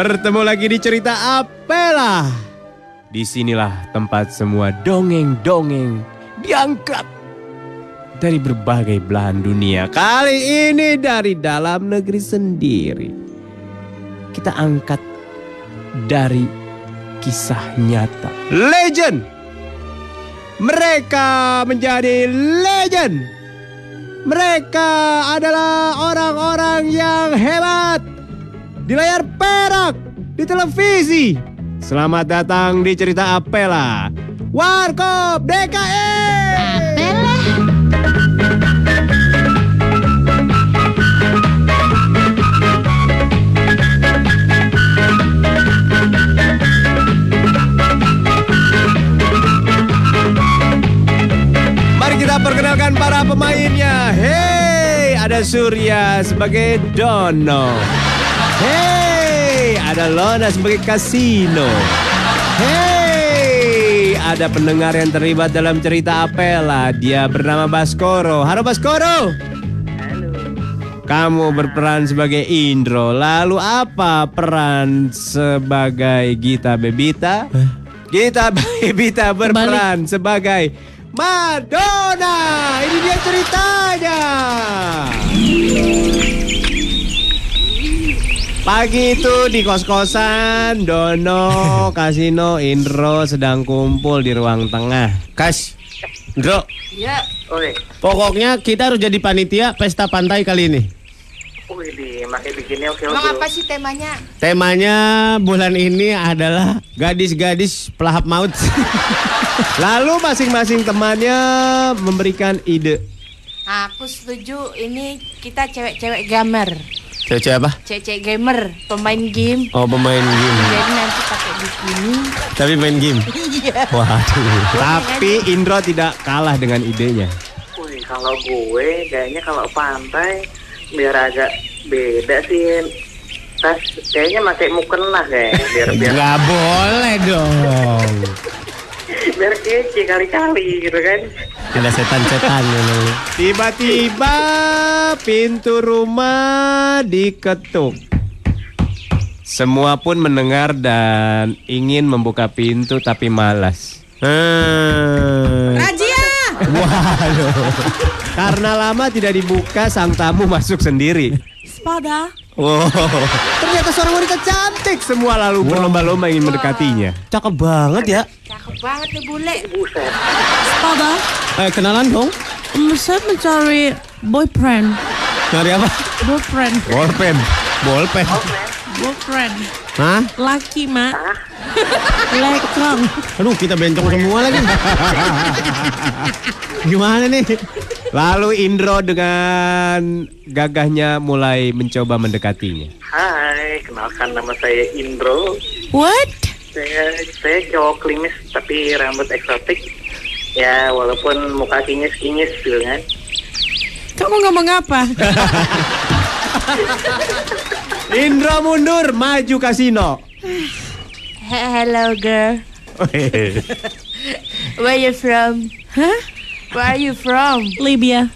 Bertemu lagi di cerita Apela Di sinilah tempat semua dongeng-dongeng diangkat dari berbagai belahan dunia Kali ini dari dalam negeri sendiri Kita angkat dari kisah nyata. Legend. Mereka menjadi legend. Mereka adalah orang-orang yang hebat di layar perak di televisi. Selamat datang di cerita Apela. Warkop DKI. Mari kita perkenalkan para pemainnya. Hey, ada Surya sebagai Dono. Hey, ada Lona sebagai Kasino. Hey, ada pendengar yang terlibat dalam cerita Apela. Dia bernama Baskoro. Halo Baskoro. Kamu berperan sebagai Indro. Lalu apa peran sebagai Gita Bebita? Gita Bebita berperan sebagai Madonna. Ini dia ceritanya. Pagi itu di kos-kosan Dono, Kasino, Indro sedang kumpul di ruang tengah. Kas, Bro, Ya, oi. pokoknya kita harus jadi panitia pesta pantai kali ini. Wih, di makai bikinnya oke Emang oke. apa sih temanya? Temanya bulan ini adalah gadis-gadis pelahap maut. Lalu masing-masing temannya memberikan ide. Aku setuju ini kita cewek-cewek gamer. Cewek apa? Cewek-cewek gamer, pemain game. Oh pemain game. Jadi nanti pakai bikini. Tapi main game. Iya. Waduh. Tapi Indro tidak kalah dengan idenya. Wih, kalau gue kayaknya kalau pantai biar agak beda sih. Tas kayaknya pakai mukena kayak biar biar Nggak boleh dong. biar kece kali-kali gitu kan. Ada setan-setan memang. Tiba-tiba pintu rumah diketuk. Semua pun mendengar dan ingin membuka pintu tapi malas. Hmm. Rajia! Karena lama tidak dibuka, sang tamu masuk sendiri. Spada. Wow. Ternyata seorang wanita cantik. Semua lalu berlomba-lomba ingin mendekatinya. Cakep banget ya. Cakep banget nih bule. Buset. Spada. Eh, kenalan dong. Um, saya mencari boyfriend. Nyari apa? Boyfriend. Bolpen. Bolpen. Boyfriend. Hah? Laki, mak. Lekong. Aduh, kita bencong semua lagi. Gimana nih? Lalu Indro dengan gagahnya mulai mencoba mendekatinya. Hai, kenalkan nama saya Indro. What? Saya saya cowok klimis tapi rambut eksotik. Ya, walaupun muka kinyis-kinyis gitu kan. Kamu ngomong apa? Indro mundur, maju kasino. He- Hello girl. Where you from? Hah? Where are you from? Libya.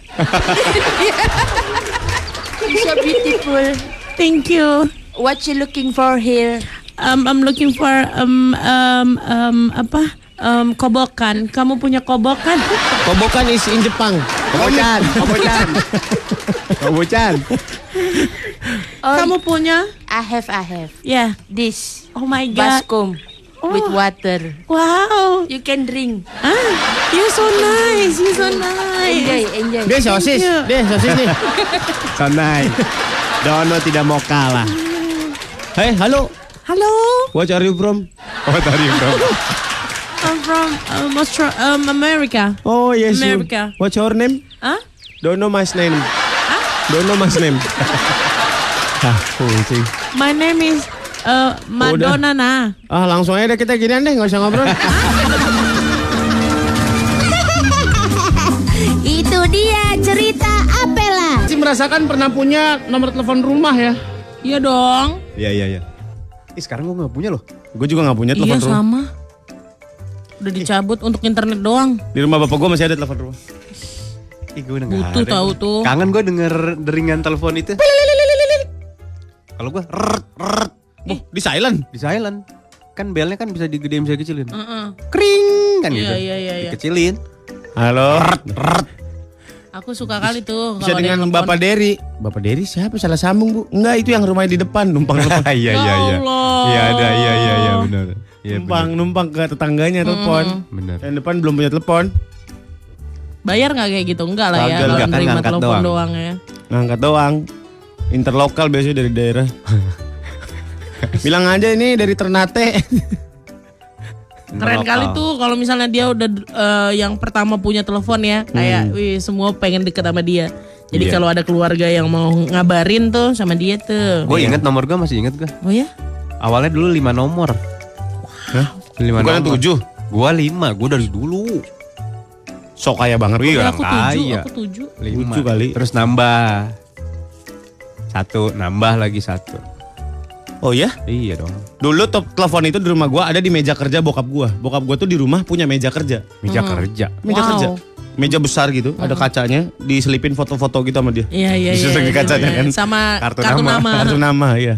You're so beautiful. Thank you. What you looking for here? Um, I'm looking for um um um apa? Um, kobokan. Kamu punya kobokan? Kobokan is in Jepang. Kobocan, kobocan. Kobocan. Oh, Kamu punya? I have, I have. Ya. This Oh my god. baskom with water. Wow. You can drink. Ah, you're so nice. You're so nice. Enjoy, enjoy. Dia sosis. you. Dia sosis nih. Sonai. Dono tidak mau kalah. Hey, halo. Hello. What are you from? Oh tadi bro. I'm from um, Austra- um, America. Oh, yes. you. America. What's your name? Huh? Don't know my name. Don't know my name. ah, kucing. My name is uh, Madonna nah. Ah, langsung aja deh kita ginian deh, nggak usah ngobrol. Itu dia cerita Apela. Masih merasakan pernah punya nomor telepon rumah ya? Iya dong. Iya iya iya. Ih sekarang gue nggak punya loh. Gue juga nggak punya Iya telepon rumah. sama. Udah dicabut untuk internet doang. Di rumah bapak gue masih ada telepon rumah. Ih gue udah nggak Butuh ada. tahu tuh. Kangen gue denger deringan telepon itu. Kalau gue rrrt, rrrt, Oh, di silent. di silent. Kan belnya kan bisa digedein bisa dikecilin. Heeh. Kring kan Iya, gitu. iya, iya, iya. Dikecilin. Halo. Aku suka kali tuh Bisa kalau ada dengan. Bapak Dery. Bapak Dery siapa? Salah sambung, Bu. Enggak, itu yang rumahnya di depan, numpang telepon. Iya Ya iya iya. Allah. Iya ada iya iya iya benar. Iya, numpang numpang ke tetangganya telepon. Bener. Yang depan belum punya telepon. Bayar nggak kayak gitu? Enggak lah ya. Enggak, kan ngangkat telepon doang. doang ya. Ngangkat doang. Interlokal biasanya dari daerah. Bilang aja ini dari Ternate. Keren kali tuh kalau misalnya dia udah eh, yang pertama punya telepon ya, kayak wih semua pengen deket sama dia. Jadi Iya. kalau ada keluarga yang mau ngabarin tuh sama dia tuh. Gue inget nomor gue masih inget gue. Oh ya? Awalnya dulu 5 nomor. Hah? 5 Bukan nomor. tujuh. Gua 5, gue dari dulu. Sok kaya banget. Iya, Ya, orang aku tujuh, kaya. aku tujuh. Lima. Kali. Terus nambah. Satu, nambah lagi satu. Oh ya? Iya dong. Dulu top telepon itu di rumah gua ada di meja kerja bokap gua. Bokap gua tuh di rumah punya meja kerja. Meja kerja. Meja Wow. kerja. Meja besar gitu, ada kacanya, diselipin foto-foto gitu sama dia. Iya iya iya. Iya, kacanya iya. kan. Sama Kartu kartu, nama. nama. Kartu nama, iya.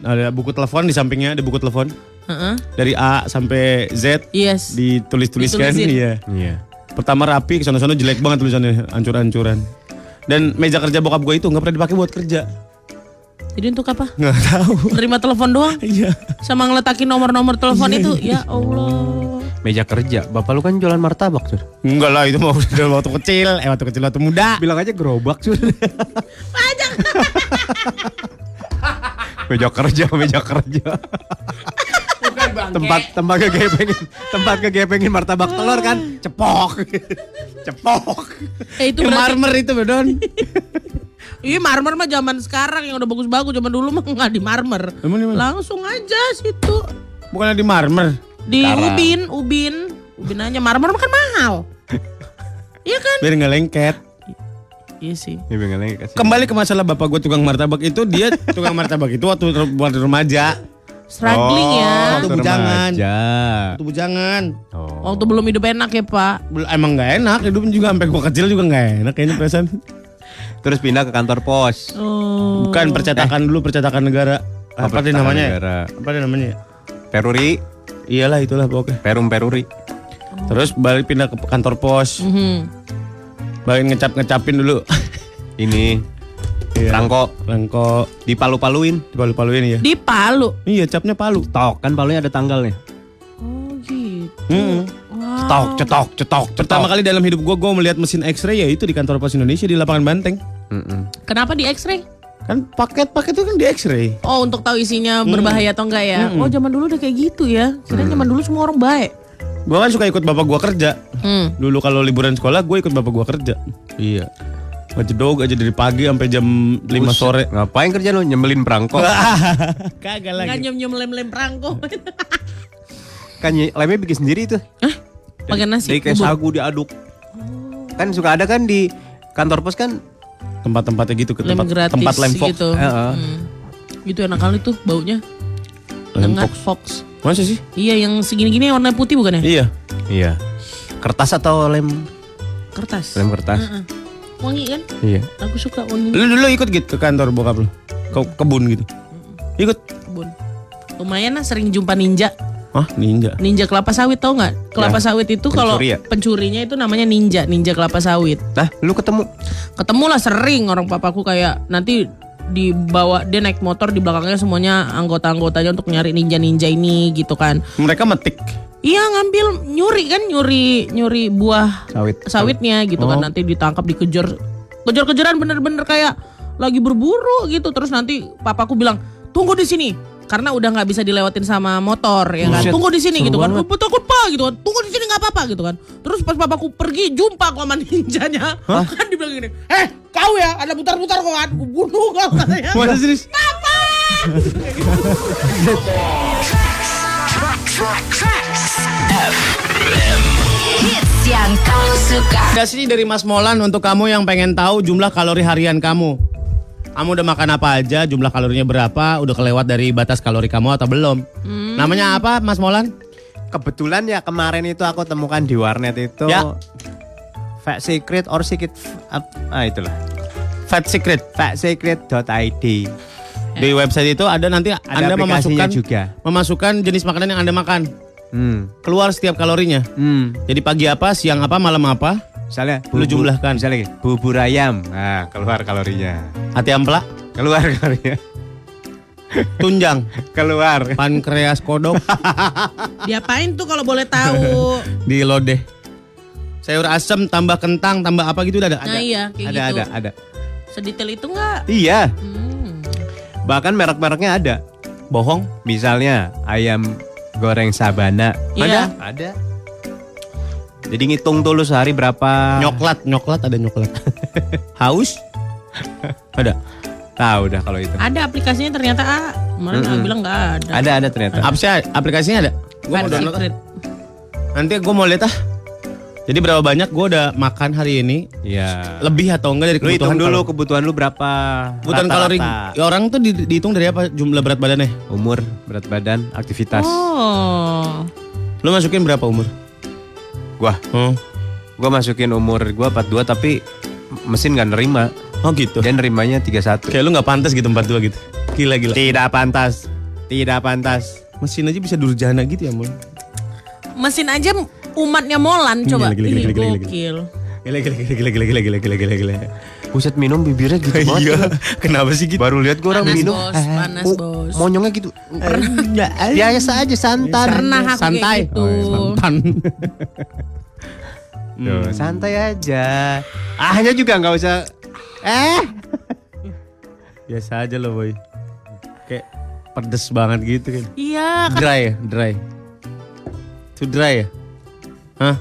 Ada buku telepon di sampingnya, ada buku telepon Dari A sampai Z Yes. ditulis-tuliskan, iya. Iya. Pertama rapi, ke sono-sono jelek banget tulisannya, ancur-ancuran. Dan meja kerja bokap gue itu nggak pernah dipakai buat kerja. Jadi untuk apa? Nggak tahu. Terima telepon doang? Iya. Sama ngeletakin nomor-nomor telepon itu? Ya Allah. Meja kerja. Bapak lu kan jualan martabak, Sur. Enggak lah, itu mau udah waktu kecil, eh waktu kecil waktu muda. Bilang aja gerobak, Sur. meja kerja, meja kerja. tempat tempat kegepengin tempat kegepengin martabak telur kan cepok cepok Eh itu berarti marmer itu, Bedon. Iya marmer mah zaman sekarang yang udah bagus-bagus zaman dulu mah nggak di marmer. Emang? Langsung aja situ Bukannya di marmer. di Sekarang. ubin, ubin, ubin aja marmer mah kan mahal. Iya kan? Biar nggak lengket. Iya sih. kasih Kembali ke masalah bapak gue tukang martabak itu, dia tukang martabak itu waktu waktu remaja. Struggling ya. waktu bujangan. Waktu bujangan. oh. Waktu belum hidup enak ya Pak. Bel- Emang nggak enak, hidupnya juga sampai gua kecil juga nggak enak kayaknya perasaan. terus pindah ke kantor pos Oh. Bukan percetakan dulu, percetakan negara. Oh, Apa percetakan namanya? negara. Apa dia namanya? peruri Iyalah itulah pokoknya. perum peruri Terus balik pindah ke kantor pos. Mhm. Balik ngecap-ngecapin dulu. ini Iya. rangko Rangko dipalu-paluin dipalu-paluin ya. Di Palu. Iya, capnya palu. tok kan palunya ada tanggalnya Oh gitu. Hmm. Wow. cetok cetok cetok Pertama kali dalam hidup gua gua melihat mesin X-ray ya itu di kantor pos Indonesia di lapangan Banteng. Kenapa di X-ray? Kan paket-paket itu kan di X-ray. Oh untuk tahu isinya berbahaya atau enggak ya? Oh zaman dulu udah kayak gitu ya. Kirain zaman dulu semua orang baik. Gua kan suka ikut bapak gua kerja. Hmm. Dulu kalau liburan sekolah gue ikut bapak gua kerja. iya Ngejedog aja dari pagi sampai jam 5 sore. ngapain kerja lu nyembelin perangko Kagak lagi. nyem nyem lem lem perangko. kan ny- lemnya bikin sendiri tuh Pakai nasi. dari kayak sagu diaduk kan suka ada kan di kantor pos kan Tempat-tempatnya gitu ke lem tempat gratis tempat lem fox. gitu. Heeh. Hmm. Itu enak kali tuh baunya. Lem fox. fox. Masa sih? Iya yang segini-gini warna putih bukan ya? Iya. iya kertas atau lem Kertas. lem kertas Heeh. Wangi kan? iya Aku suka wangi Lu dulu ikut gitu ke kantor bokap lu? Ke kebun gitu. Ikut. kebun. Lumayan lah sering jumpa ninja. Hah, ninja. Ninja kelapa sawit tau nggak? Kelapa Ya. sawit itu kalau Pencuri ya? pencurinya itu namanya ninja, ninja kelapa sawit. nah lu ketemu Ketemu lah sering orang papaku kayak nanti dibawa dia naik motor di belakangnya semuanya anggota-anggotanya untuk nyari ninja-ninja ini gitu kan. Mereka metik. Iya ngambil nyuri kan nyuri nyuri buah sawit sawitnya gitu kan Oh. nanti ditangkap dikejar kejar-kejaran bener-bener kayak lagi berburu gitu terus nanti papaku bilang tunggu di sini karena udah nggak bisa dilewatin sama motor ya kan? Buset, tunggu di sini seru gitu kan. banget. "Oh, takut pak gitu kan. Tunggu di sini nggak apa-apa gitu kan. Terus pas papaku pergi jumpa sama ninjanya. Kan dibilang gini eh kau ya ada putar-putar kau kan? Bunuh kau katanya. Masa serius? Hits yang kau suka. Ada sih dari Mas Molan untuk kamu yang pengen tahu jumlah kalori harian kamu. Kamu udah makan apa aja, jumlah kalorinya berapa, udah kelewat dari batas kalori kamu atau belum? Namanya apa Mas Molan? kebetulan ya kemarin itu aku temukan di warnet itu Ya. Fat Secret or Secret ah itulah Fat Secret. fatsecret.id Di website itu ada nanti Anda aplikasinya memasukkan juga. memasukkan jenis makanan yang Anda makan. hmm. Keluar setiap kalorinya. Hmm. Jadi pagi apa, siang apa, malam apa, Misalnya Lu jumlahkan. Misalnya bubur ayam. Nah, keluar kalorinya. hati ampla. Keluar kalorinya. tunjang, Keluar. pankreas kodok Diapain tuh kalau boleh tahu? di lodeh. Sayur asem tambah kentang tambah apa gitu udah ada. Nah iya kayak Ada, gitu. ada, ada. Sedetail itu nggak? Iya. Hmm. Bahkan merek-mereknya ada. Bohong. Misalnya ayam goreng sabana. Iya. Ada. Jadi ngitung tuh lu sehari berapa. Nyoklat, nyoklat ada nyoklat. Haus? ada. Tahu dah kalau itu. Ada aplikasinya ternyata ah. Kemarin Mm-mm. aku bilang nggak ada. Ada ada ternyata. Apa sih aplikasinya ada? Gua mau download. secret. Nanti gue mau lihat ah. Jadi berapa banyak gue udah makan hari ini? Iya. Lebih atau enggak dari Lu hitung kebutuhan dulu kalori? kebutuhan lu berapa. Kebutuhan kalori ya orang tuh di- dihitung dari apa jumlah berat badannya? Umur, berat badan, aktivitas. Oh. Lu masukin berapa umur? Gua, Hmm. gua masukin umur gua 42 tapi mesin nggak nerima. Oh gitu. Dia nerimanya 31. Kayak lu nggak pantas gitu 42 gitu. Gila gila. Tidak pantas. Tidak pantas. Mesin aja bisa durjana gitu ya, Mon. Mesin aja umatnya Molan coba. Gila, gila, gila, gila, gila. Gila gila gila gila gila gila gila gila gila gila. Buset minum bibirnya gitu banget. Iya. Kenapa sih gitu? Baru lihat gua orang Panas minum. bos, eh, panas oh, bos. Monyongnya gitu. Biasa aja santan. Pernah aku Santai. kayak gitu. Oh, santan. Tuh, santai aja. Ahnya juga nggak usah. Eh. Biasa aja loh, boy. Kayak pedes banget gitu kan. Iya, kan Dry ya, dry. Itu dry ya? Hah?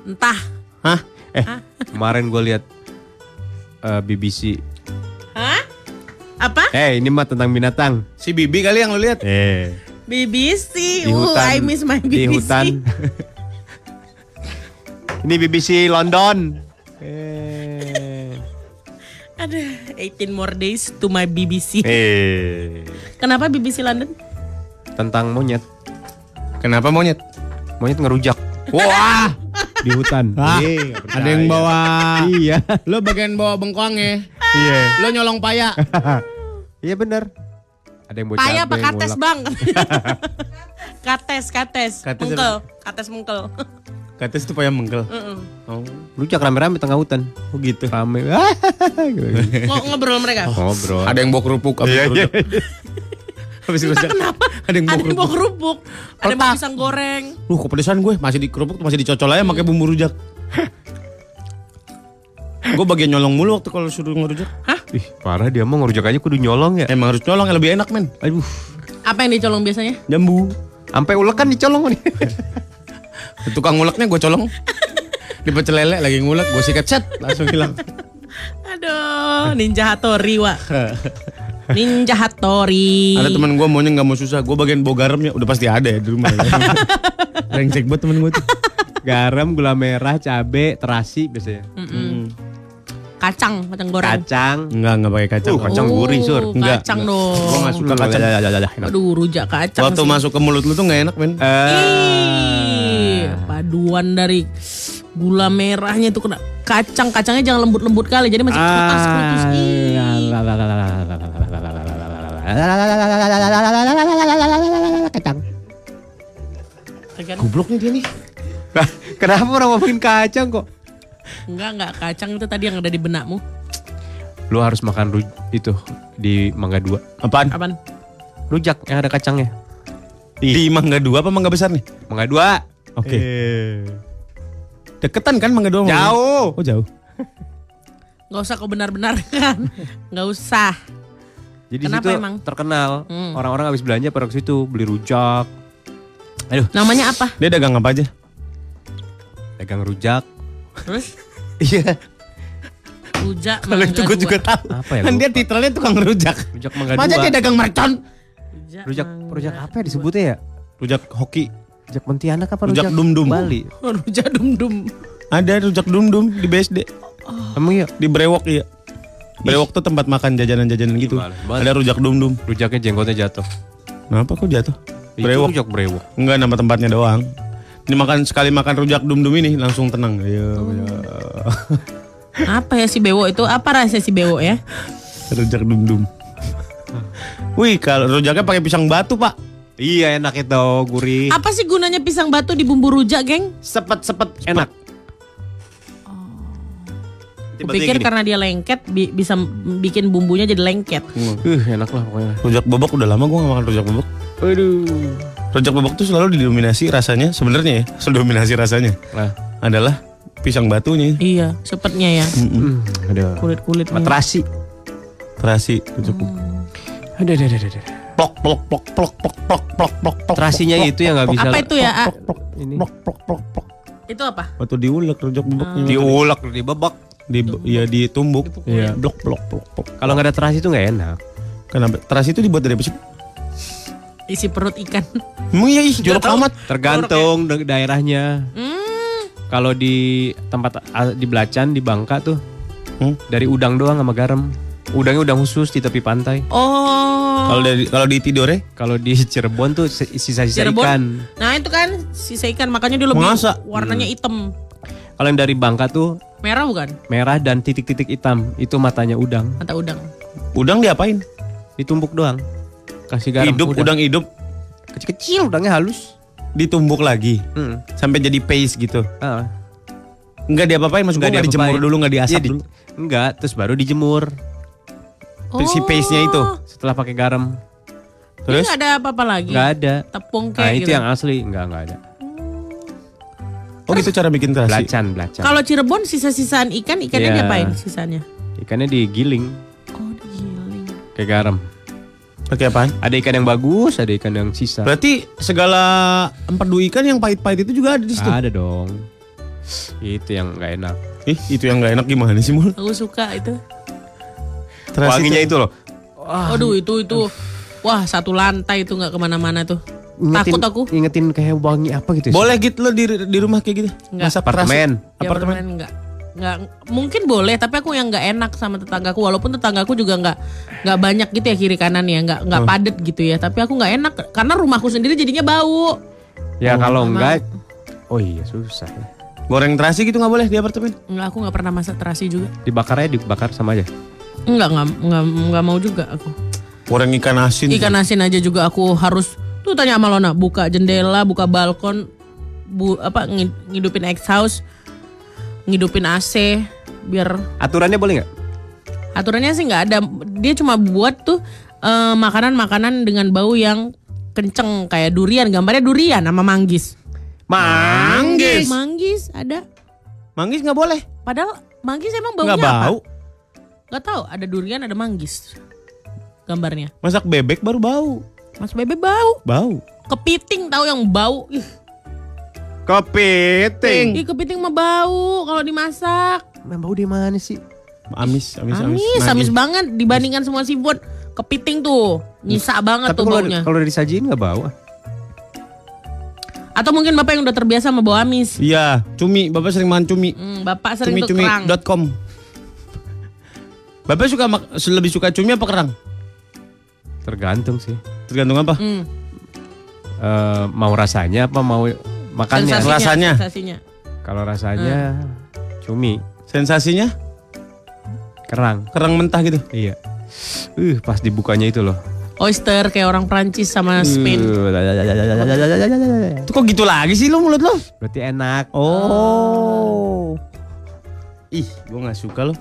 entah. Hah? Eh, kemarin gue lihat eh, BBC. Hah? Apa? Eh, ini mah tentang binatang. Si Bibi kali yang lu lihat? Eh, BBC. di Uh, hutan. I miss my BBC. Di hutan. ini BBC London. Eh. Ada 18 more days to my BBC. eh. Kenapa BBC London? Tentang monyet. Kenapa monyet? Monyet ngerujak. Wah, di hutan. Ah, Eh, nggak ada yang bawa Iya. Lo bagian bawa bengkoangnya. Iya. Lo nyolong paya. Iya bener. Ada yang bawa Paya apa kates bang? kates, kates. Kates mengkel. Kates mengkel. Kates itu paya mengkel. Heeh. Oh, Rujak rame-rame tengah hutan. oh gitu. Rame. Ngo- ngobrol mereka. Ngobrol. Ada yang bawa kerupuk habis Iya, rujak. Habis Entah kenapa. Ada yang bawa Ada yang bawa kerupuk. kerupuk. Ada yang bawa pisang goreng. Lu kepedesan gue masih di kerupuk tuh masih dicocol aja pakai bumbu rujak. gue bagian nyolong mulu waktu kalau suruh ngerujak. Ih, parah dia mau ngerujak aja kudu nyolong ya. Emang harus nyolong yang lebih enak men. Aduh, Apa yang dicolong biasanya? Jambu. sampai ulek kan dicolong nih. Tukang nguleknya gue colong. Di pecel lele lagi ngulek gue sikat set langsung hilang. Aduh, Ninja Hattori, Wak. Ninja Hattori. Ada teman gue maunya nggak mau susah. Gue bagian bawa garamnya udah pasti ada ya di rumah. Rengsek banget temen gue tuh. Garam, gula merah, cabe, terasi biasanya. Mm-mm. Kacang, kacang goreng. Kacang. Enggak enggak pakai kacang. Uh, kacang gurih, Sur. Oh, Enggak, Kacang enggak. dong. Gue nggak suka kacang. Aduh, rujak kacang Waktu sih. masuk ke mulut lu tuh nggak enak men. Ih, paduan dari gula merahnya tuh kena kacang kacangnya jangan lembut-lembut kali jadi masih kerutas kerutus Kacang. Goblok nih dia nih. Kenapa orang ngomongin kacang kok? Enggak enggak kacang itu tadi yang ada di benakmu Lu harus makan ruj itu di Mangga 2. Apaan? apaan Rujak yang ada kacangnya. Di mangga dua apa mangga besar nih? Mangga 2. Oke. Deketan kan mangga dua? Jauh. Oh jauh. nggak usah kau benar-benar kan nggak usah Jadi Kenapa situ emang? terkenal. Hmm. Orang-orang habis belanja pada ke situ beli rujak. Aduh, namanya apa Dia dagang apa aja? dagang rujak. Terus Iya. rujak Kalau itu gue juga tahu. Apa ya, Kan dia titelnya tukang rujak. Rujak Mangga Masa 2. dia dagang mercon? rujak, Rujak mangga. rujak apa ya disebutnya ya? Rujak hoki. Rujak Pontianak apa Rujak rujak, dum-dum. Bali? rujak dum dum Ada rujak dum-dum di BSD. Emang iya? Di Brewok iya. Brewok tuh tempat makan jajanan-jajanan gitu. Banget. Ada rujak dum-dum. Rujaknya jenggotnya jatuh. Kenapa kok jatuh? Itu Brewok. rujak brewok. Enggak nama tempatnya doang. Ini makan sekali makan rujak dum-dum ini langsung tenang. Iya, iya. apa ya si bewo itu apa rahasia si bewo ya rujak dum-dum. Wih, kalau rujaknya pakai pisang batu, Pak. Iya enak itu gurih. apa sih gunanya pisang batu di bumbu rujak geng Sepet-sepet enak. Kupikir gini. karena dia lengket bi- bisa bikin bumbunya jadi lengket. Uh, enak lah pokoknya. Rujak bebek udah lama gue gak makan rujak bebek. Aduh. Rujak bebek tuh selalu didominasi rasanya sebenarnya ya, selalu dominasi rasanya Nah, adalah pisang batunya, Iya, sepetnya ya. hmm, aduh. Kulit-kulitnya. Materasi. terasi rujak bebek. Aduh, aduh, aduh, aduh. Plok plok plok plok plok plok plok plok. plok, Terasinya plok, itu yang nggak bisa. Apa itu ya? Plok plok plok plok. Itu apa? Waktu diulek rujak bebeknya. Diulek, dibebek. Di ya ditumbuk. Iya. Blok blok blok blok. Kalau nggak ada terasi itu nggak enak. Kenapa? Terasi itu dibuat dari apa sih? Isi perut ikan. Emang iya ih jorok amat. Tergantung da- daerahnya. Hmm. Kalau di tempat di Belacan di Bangka tuh Hmm? dari udang doang sama garam. Udangnya udang khusus di tepi pantai. Oh. Kalau dari kalau di tidore Kalau di Cirebon tuh si- sisa-sisa Cirebon. ikan. Nah itu kan sisa ikan makanya dia lebih Masa? warnanya Hmm. hitam. Kalau yang dari Bangka tuh Merah bukan? merah dan titik-titik hitam. Itu matanya udang. Mata udang. udang diapain? Ditumbuk doang. Kasih garam. hidup udah. udang hidup kecil-kecil udangnya halus. ditumbuk lagi Hmm. sampai jadi paste gitu. Ah. Enggak diapa-apain maksud gue Nggak enggak dijemur dulu, enggak diasap di- dulu. Enggak, terus baru dijemur Si paste-nya itu. setelah pakai garam. Terus? Ini ada apa-apa lagi. Enggak ada. Tepung Nah, kayak itu gitu. yang asli. Enggak, enggak ada. Oh gitu cara bikin terasi. Belacan, belacan. Kalau Cirebon sisa-sisaan ikan, ikannya Iya. diapain sisanya? Ikannya digiling Oh, digiling. kayak garam. Pakai apaan? Ada ikan yang bagus, ada ikan yang sisa. Berarti segala empedu ikan yang pahit-pahit itu juga ada di situ. Ada dong. Itu yang nggak enak. Ih, itu yang enggak enak gimana sih, Mul? Aku suka itu. Terasi Wanginya itu loh. Aduh itu itu. Wah satu lantai itu nggak ke mana-mana tuh. Ingetin, Takut aku. Ingetin kayak wangi apa gitu. Boleh gitu lo di di rumah kayak gitu? Enggak. Masak Apartemen. terasi. Apartemen. Ya, enggak. Nggak, mungkin boleh tapi aku yang nggak enak sama tetanggaku walaupun tetanggaku juga nggak nggak banyak gitu ya kiri kanan ya nggak nggak padet gitu ya tapi aku nggak enak karena rumahku sendiri jadinya bau Ya kalau Sama- enggak Oh iya susah ya. Goreng terasi gitu nggak boleh di apartemen? nggak aku nggak pernah masak terasi juga Dibakar aja dibakar sama aja. nggak nggak nggak nggak mau juga aku Goreng ikan asin. ikan asin aja juga aku harus tuh tanya sama Lona buka jendela buka balkon bu apa ngid- ngidupin exhaust ngidupin AC biar Aturannya boleh nggak? aturannya sih nggak ada dia cuma buat tuh eh, makanan-makanan dengan bau yang kenceng kayak durian gambarnya durian sama manggis Manggis. manggis ada Manggis nggak boleh. padahal manggis emang baunya Nggak bau. nggak tahu ada durian ada manggis gambarnya Masak bebek baru bau. Mas bebe bau Bau. kepiting tahu yang bau ih, Kepiting. ih kepiting mah bau kalau dimasak Memang bau di mana sih? Amis, amis, amis. amis amis banget dibandingkan semua seafood kepiting tuh nyisa banget Tapi tuh kalau baunya kalau disajiin nggak bau. ah. atau mungkin bapak yang udah terbiasa sama bau amis Iya, cumi. Bapak sering makan cumi. Hmm, bapak sering tuh kerang. Cumi-cumi.com. Bapak suka lebih suka cumi apa kerang? Tergantung sih. Tergantung apa? Hmm, Eh, mau rasanya apa mau makannya? sensasinya, rasanya. sensasinya. Kalau rasanya cumi, Sensasinya kerang. kerang mentah gitu. Iya. Uh, pas dibukanya itu loh. Oyster kayak orang Prancis sama Spain. Uh, Itu kok gitu lagi sih lo mulut lo? Berarti enak. Oh. Ih, gua nggak suka lo.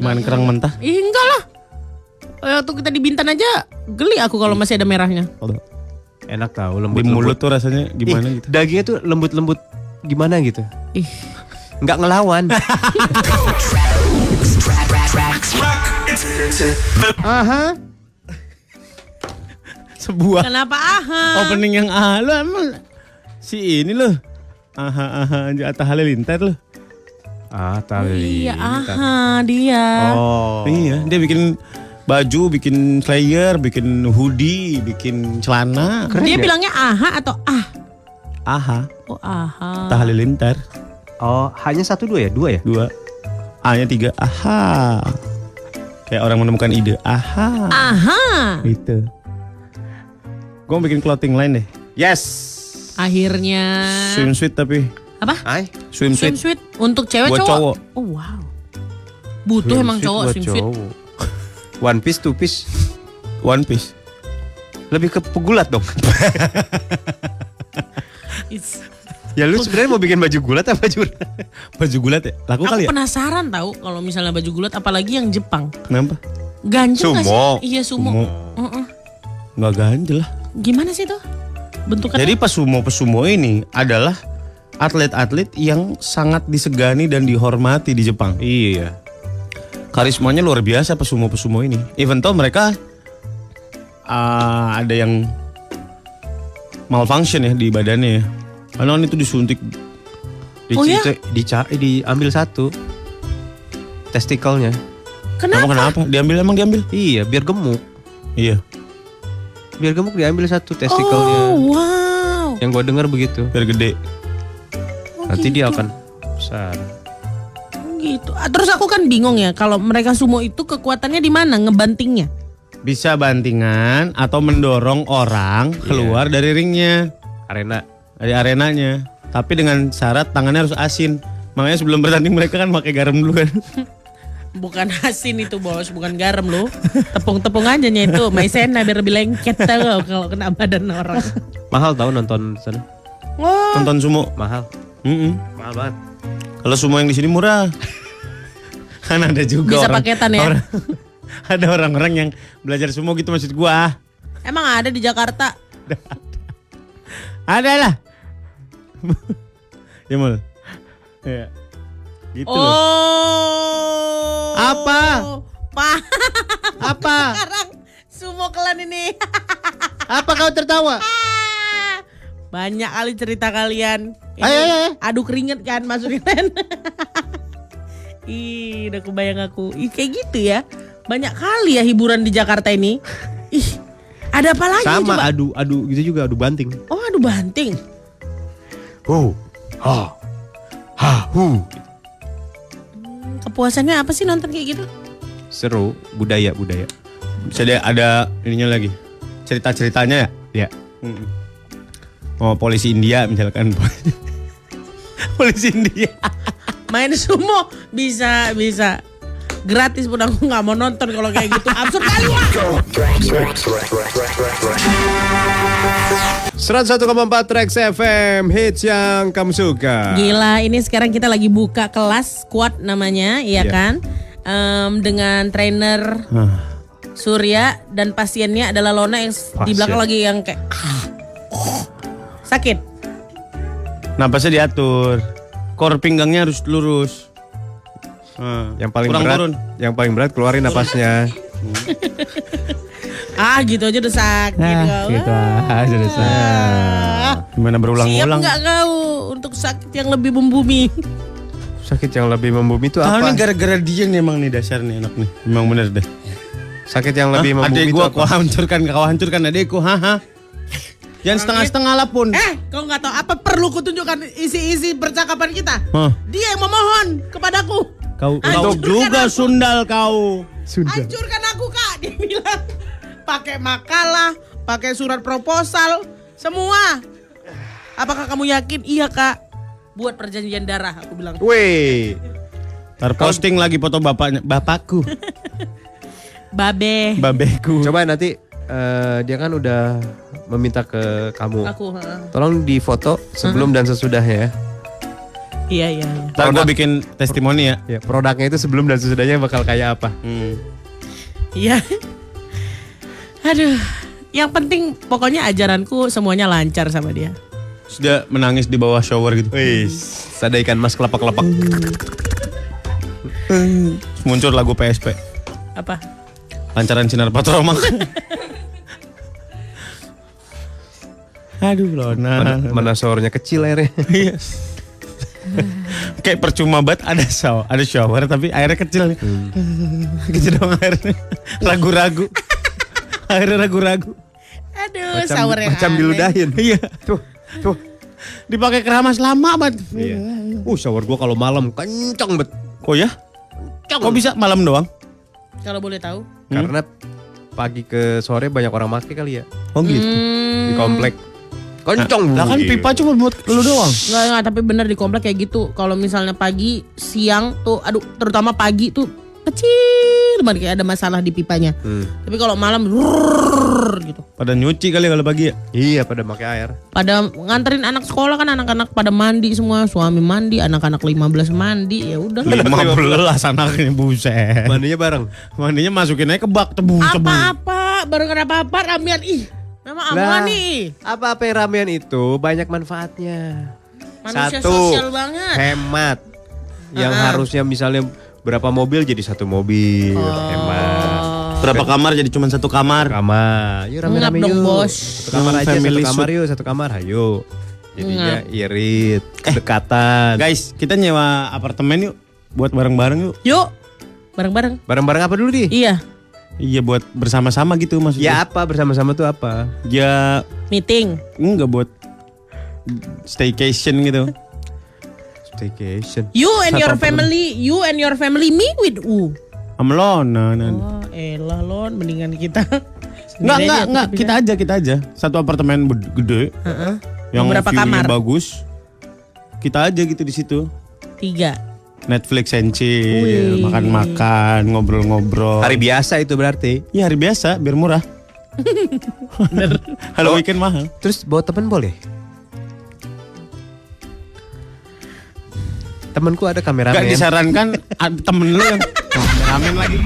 Makan kerang mentah. Ih enggak lah. Eh, Waktu kita di Bintan aja geli aku kalau masih ada merahnya. Enak tahu Di lembut. mulut tuh rasanya gimana gitu. Dagingnya tuh lembut-lembut gimana gitu. Ih, Nggak ngelawan. Aha. Sebuah kenapa aha? opening yang ah lo emang si ini lo. Aha aha aja Atta Halilintar lo. Ah, tali. Iya, aha dia. Oh. Iya, dia bikin baju, bikin slayer, bikin hoodie, bikin celana. dia ya? bilangnya aha atau ah? Aha, Oh aha. Atta Halilintar. Oh, hanya satu dua ya? Dua ya? Dua. A-nya tiga. Aha. Kayak orang menemukan ide. Aha. Aha. Gitu. Gue mau bikin clothing line deh. Yes. Akhirnya. Swimsuit tapi. Apa? Ay. Swimsuit. Swimsuit untuk cewek Buat cowok. cowok. Oh wow. Butuh emang cowok swimsuit. cowok. One piece, two piece. One piece. Lebih ke pegulat dong. Is- Ya lu sebenarnya mau bikin baju gulat apa baju Baju gulat ya? Laku Aku kali ya? penasaran tahu kalau misalnya baju gulat apalagi yang Jepang. Kenapa? Ganjel nggak Sumo. sih? Iya sumo. Sumo. Heeh. Nggak ganjel lah. Gimana sih tuh? Bentukannya? Jadi pesumo pesumo ini adalah atlet-atlet yang sangat disegani dan dihormati di Jepang. Iya. Karismanya luar biasa pesumo pesumo ini. Even though mereka ah, ada yang malfunction ya di badannya ya. Karena itu disuntik. Di, Oh ya? di- dica- diambil satu testikelnya. Kenapa? Kamu kenapa? Diambil emang diambil? Iya, biar gemuk. Iya. Biar gemuk diambil satu testikelnya. Oh wow. Yang gue dengar begitu. Biar gede. Nanti dia akan besar. Gitu. Ah, Terus aku kan bingung ya kalau mereka sumo itu kekuatannya di mana ngebantingnya? Bisa bantingan atau mendorong orang keluar dari ringnya, Arena. dari arenanya. Tapi dengan syarat tangannya harus asin. Makanya sebelum bertanding mereka kan pakai garam dulu kan. Bukan asin itu bos, bukan garam loh. Tepung-tepung aja nya itu, maizena biar lebih lengket tau kalau kena badan orang. Mahal tahu nonton sana. Oh, Tonton sumo. Mahal. Mm-mm. Mahal banget. Kalau sumo yang di sini murah. kan ada juga Bisa orang, paketan ya? orang- ada orang-orang yang belajar sumo gitu maksud gua. emang ada di Jakarta? Ada lah. ya mul. Ya. Gitu loh. Oh. Apa? Pak. Apa? Sekarang sumo klan ini. Apa kau tertawa? Banyak kali cerita kalian. Ini Ayo, ayo, ayo. Adu keringet kan masukin kan. Ih, udah kebayang aku. Ih, kayak gitu ya. Banyak kali ya hiburan di Jakarta ini. Ih, ada apa lagi Sama coba? adu adu gitu juga adu banting. Oh, adu banting. Hu. Ha. Ha. Hu. Kepuasannya apa sih nonton kayak gitu? Seru budaya budaya. Bisa deh ada ininya lagi. Cerita-ceritanya ya. Ya. Mm-mm. Oh polisi India misalkan. polisi India. Main sumo bisa bisa gratis pun aku nggak mau nonton kalau kayak gitu absurd kali wah 101,4 Trax FM hits yang kamu suka. Gila, ini sekarang kita lagi buka kelas squad namanya, ya Iya. kan? Em, dengan trainer Surya dan pasiennya adalah Lona yang s- di Pasien. belakang lagi yang kayak sakit. Napasnya diatur. Kor pinggangnya harus lurus. Nah, Yang paling kurang berat, turun. yang paling berat keluarin napasnya. Ah, gitu aja udah sakit. kau. gitu aja deh, Ah, Gimana Siap berulang-ulang? nggak kau untuk sakit yang lebih membumi? Sakit yang lebih membumi itu Tahu nih apa? gara-gara dia nih emang nih dasar nih anak nih. Emang bener deh. Sakit yang lebih Hah? membumi Adek itu gua kau hancurkan, kau hancurkan adekku, haha. Jangan setengah-setengah lah pun. Eh, kau nggak tahu apa perlu kutunjukkan isi-isi percakapan kita? Hah. Dia yang memohon kepadaku. Kau, kau Hancurkan juga aku. sundal kau. Hancurkan aku kak, dia bilang. Pakai makalah, pakai surat proposal, semua. Apakah kamu yakin? Iya kak. Buat perjanjian darah, aku bilang. Weh, Ntar posting lagi foto bapaknya, bapakku, Babe. babeku. coba nanti eh, dia kan udah meminta ke kamu. Aku. ha. Tolong difoto sebelum dan sesudahnya ya. Iya iya. iya. Ntar gua bikin testimoni ya. Ya, produknya itu sebelum dan sesudahnya bakal kayak apa? Hmm. Iya. Aduh. Yang penting pokoknya ajaranku semuanya lancar sama dia. Sudah menangis di bawah shower gitu. Wih, ada ikan mas kelapak-kelapak. Muncul lagu PSP. Apa? Lancaran sinar patromak. Aduh Lona. Mana, mana showernya kecil airnya. Iya. Kayak percuma banget ada shower, ada shower tapi airnya kecil. gitu dong airnya. Ragu-ragu. airnya ragu-ragu. Aduh, Macam, sour yang macam aneh. diludahin. Iya. Tuh, tuh. Dipakai keramas lama banget. Iya. Uh, shower gua kalau malam kencang bet. Oh ya? Kok bisa malam doang? Kalau boleh tahu. Karena pagi ke sore banyak orang make kali ya Oh gitu. di komplek. Kencang. Lah kan Bu. pipa cuma buat lu doang. Enggak, enggak, tapi bener di komplek kayak gitu. Kalau misalnya pagi, siang tuh, aduh, terutama pagi tuh kecil banget kayak ada masalah di pipanya. Tapi kalau malam rrrr gitu. Pada nyuci kali kalau pagi ya. Iya pada pakai air. Pada nganterin anak sekolah kan anak-anak pada mandi semua, suami mandi, anak-anak 15 mandi, ya udah. 15 anaknya buset. Mandinya bareng. Mandinya masukin aja ke bak tebu. Apa-apa, baru apa-apa ramean ih. Memang amuan nih. apa-apa yang ramean itu banyak manfaatnya. Manusia Satu, sosial banget. hemat. Yang Ah. harusnya misalnya berapa mobil jadi satu mobil, Oh. hemat. Berapa kamar jadi cuma satu kamar. Kamar, yuk rame-rame yuk. bos. Satu kamar Hmm, aja, satu kamar yuk, satu kamar, ayo. Jadinya Ngap. irit, kedekatan. Guys, kita nyewa apartemen yuk buat bareng-bareng yuk. Yuk, bareng-bareng. Bareng-bareng apa dulu di? Iya, Iya buat bersama-sama gitu Ya maksudnya. apa bersama-sama tuh apa? Ya meeting. enggak buat staycation gitu. Staycation. You and Satu your family, you and your family me with U. Amelona. nah. Oh, elah lon, mendingan kita. Enggak, enggak, enggak. Kita aja, kita aja. Satu apartemen gede. Heeh. Yang Beberapa view-nya kamar? bagus. Kita aja gitu di situ. Tiga. Netflix and chill, makan-makan, ngobrol-ngobrol. Hari biasa itu berarti. Ya hari biasa, biar murah. Kalau weekend mahal. Terus bawa temen boleh? Temenku ada kameramen. Gak disarankan temen lu yang kameramen lagi.